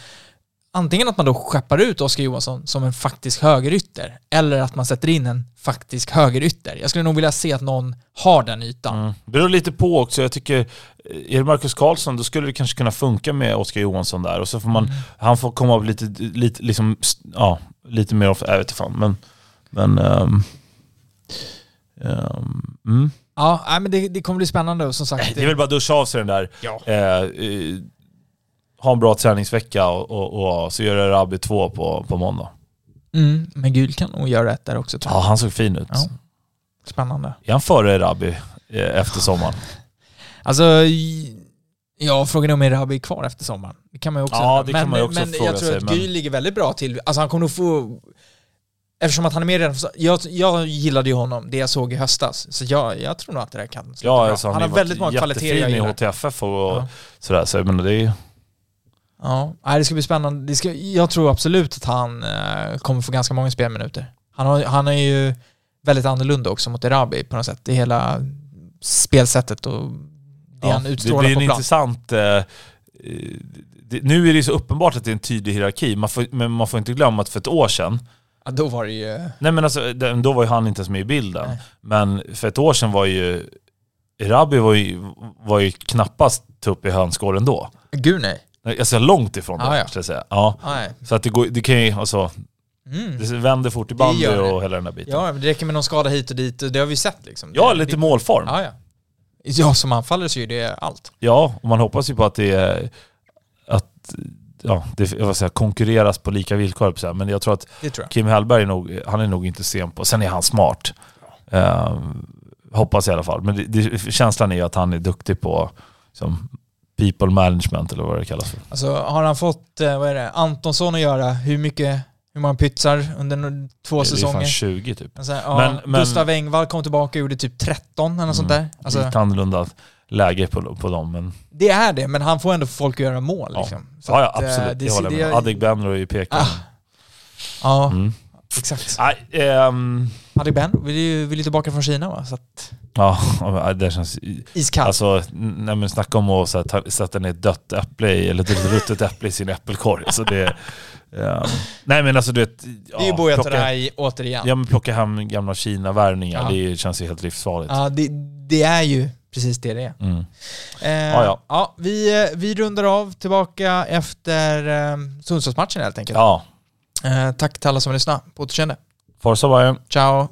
antingen att man då skeppar ut Oskar Johansson som en faktisk högerytter eller att man sätter in en faktisk högerytter. Jag skulle nog vilja se att någon har den ytan. Mm. Det beror lite på också. Jag tycker, är det Marcus Karlsson då skulle det kanske kunna funka med Oskar Johansson där och så får man, Mm. han får komma upp lite, lite, liksom, ja, lite mer, jag vet inte fan, men, men ehm, ehm, mm. Ja, men det, det kommer bli spännande och som sagt... Det är väl bara att duscha av sig den där, Ja. eh, eh, ha en bra träningsvecka och, och, och så gör det Rabbi 2 på, på måndag. Mm, men Gul kan nog göra rätt där också tror Ja, jag. han såg fin ut. Ja. Spännande. Är han före Rabbi eh, efter sommaren? Alltså, ja, frågan är om Erabi är kvar efter sommaren. Det kan man ju också Ja, det kan men, man ju också men fråga jag tror sig, att men- Gül ligger väldigt bra till. Alltså han kommer nog få... Eftersom att han är med redan jag, jag gillade ju honom, det jag såg i höstas. Så jag, jag tror nog att det där kan sluta Ja, bra. alltså, Han har ju väldigt varit många kvaliteter jag jättefin i gillar. HTFF och Ja. sådär. Så, men det är, Ja, det ska bli spännande. Det ska, jag tror absolut att han eh, kommer få ganska många spelminuter. Han, har, han är ju väldigt annorlunda också mot Erabi på något sätt. Det hela spelsättet och det ja, han det utstrålar på en plan. intressant... Eh, eh, det, nu är det så uppenbart att det är en tydlig hierarki, man får, men man får inte glömma att för ett år sedan, Ja, då var det ju... nej men alltså, det- då var ju han inte ens med i bilden. Nej. Men för ett år sedan var ju Erabi var ju, var ju knappast tupp i hönsgården då. Gud nej. Nej, Alltså långt ifrån det, Ah, ja. ska jag säga. Ja. Nej. Så att det, går, det kan ju, alltså, Mm. det vänder fort i bandy och hela den där biten. Ja, det räcker med någon skada hit och dit. Det har vi sett liksom. Ja, det, lite det, målform. Ja, ja. Ja, som anfallare så är det allt. Ja, och man hoppas ju på att det är att ja, det jag säga, konkurreras på lika villkor. Men jag tror att tror jag. Kim Hellberg är nog, han är nog inte sen på... Sen är han smart. Eh, hoppas i alla fall. Men det, känslan är ju att han är duktig på som people management eller vad det kallas för. Alltså har han fått, eh, vad är det, Antonsson att göra hur mycket, hur många pytsar under två Det är säsonger? 20 typ. Alltså, ja, Men- men- Gustav Engvall kom tillbaka och gjorde typ 13 eller något sånt där. Alltså, Lite annorlunda läge på, på dem. Men, det är det, men han får ändå folk att göra mål. Ja. Liksom. Så ja, ja, att, eh, absolut. Det, det- håller jag det- med. Adegbenro är ju pekar. Ah. Ja, Mm. exakt. Nej, ehm, Adegbenro vill ju, vill tillbaka från Kina va? Så att, ja, det känns... iskall. Alltså, nej men snacka om att så här, ta, sätta ner ett dött äpple i, eller ett ruttet äpple i sin äppelkorg. Så det, ja. Nej men alltså du vet... Ja, det är ju Buya Turay återigen. ja, men plocka hem gamla Kina-värvningar, Ja. det känns ju helt livsfarligt. Ja, det, det är ju precis det det är. Mm. Eh, Ja, ja. vi, vi rundar av tillbaka efter eh, Sundsvallsmatchen helt enkelt. Ja, Eh, tack till alla som lyssnade. På återseende. Forza Bayern. Ciao!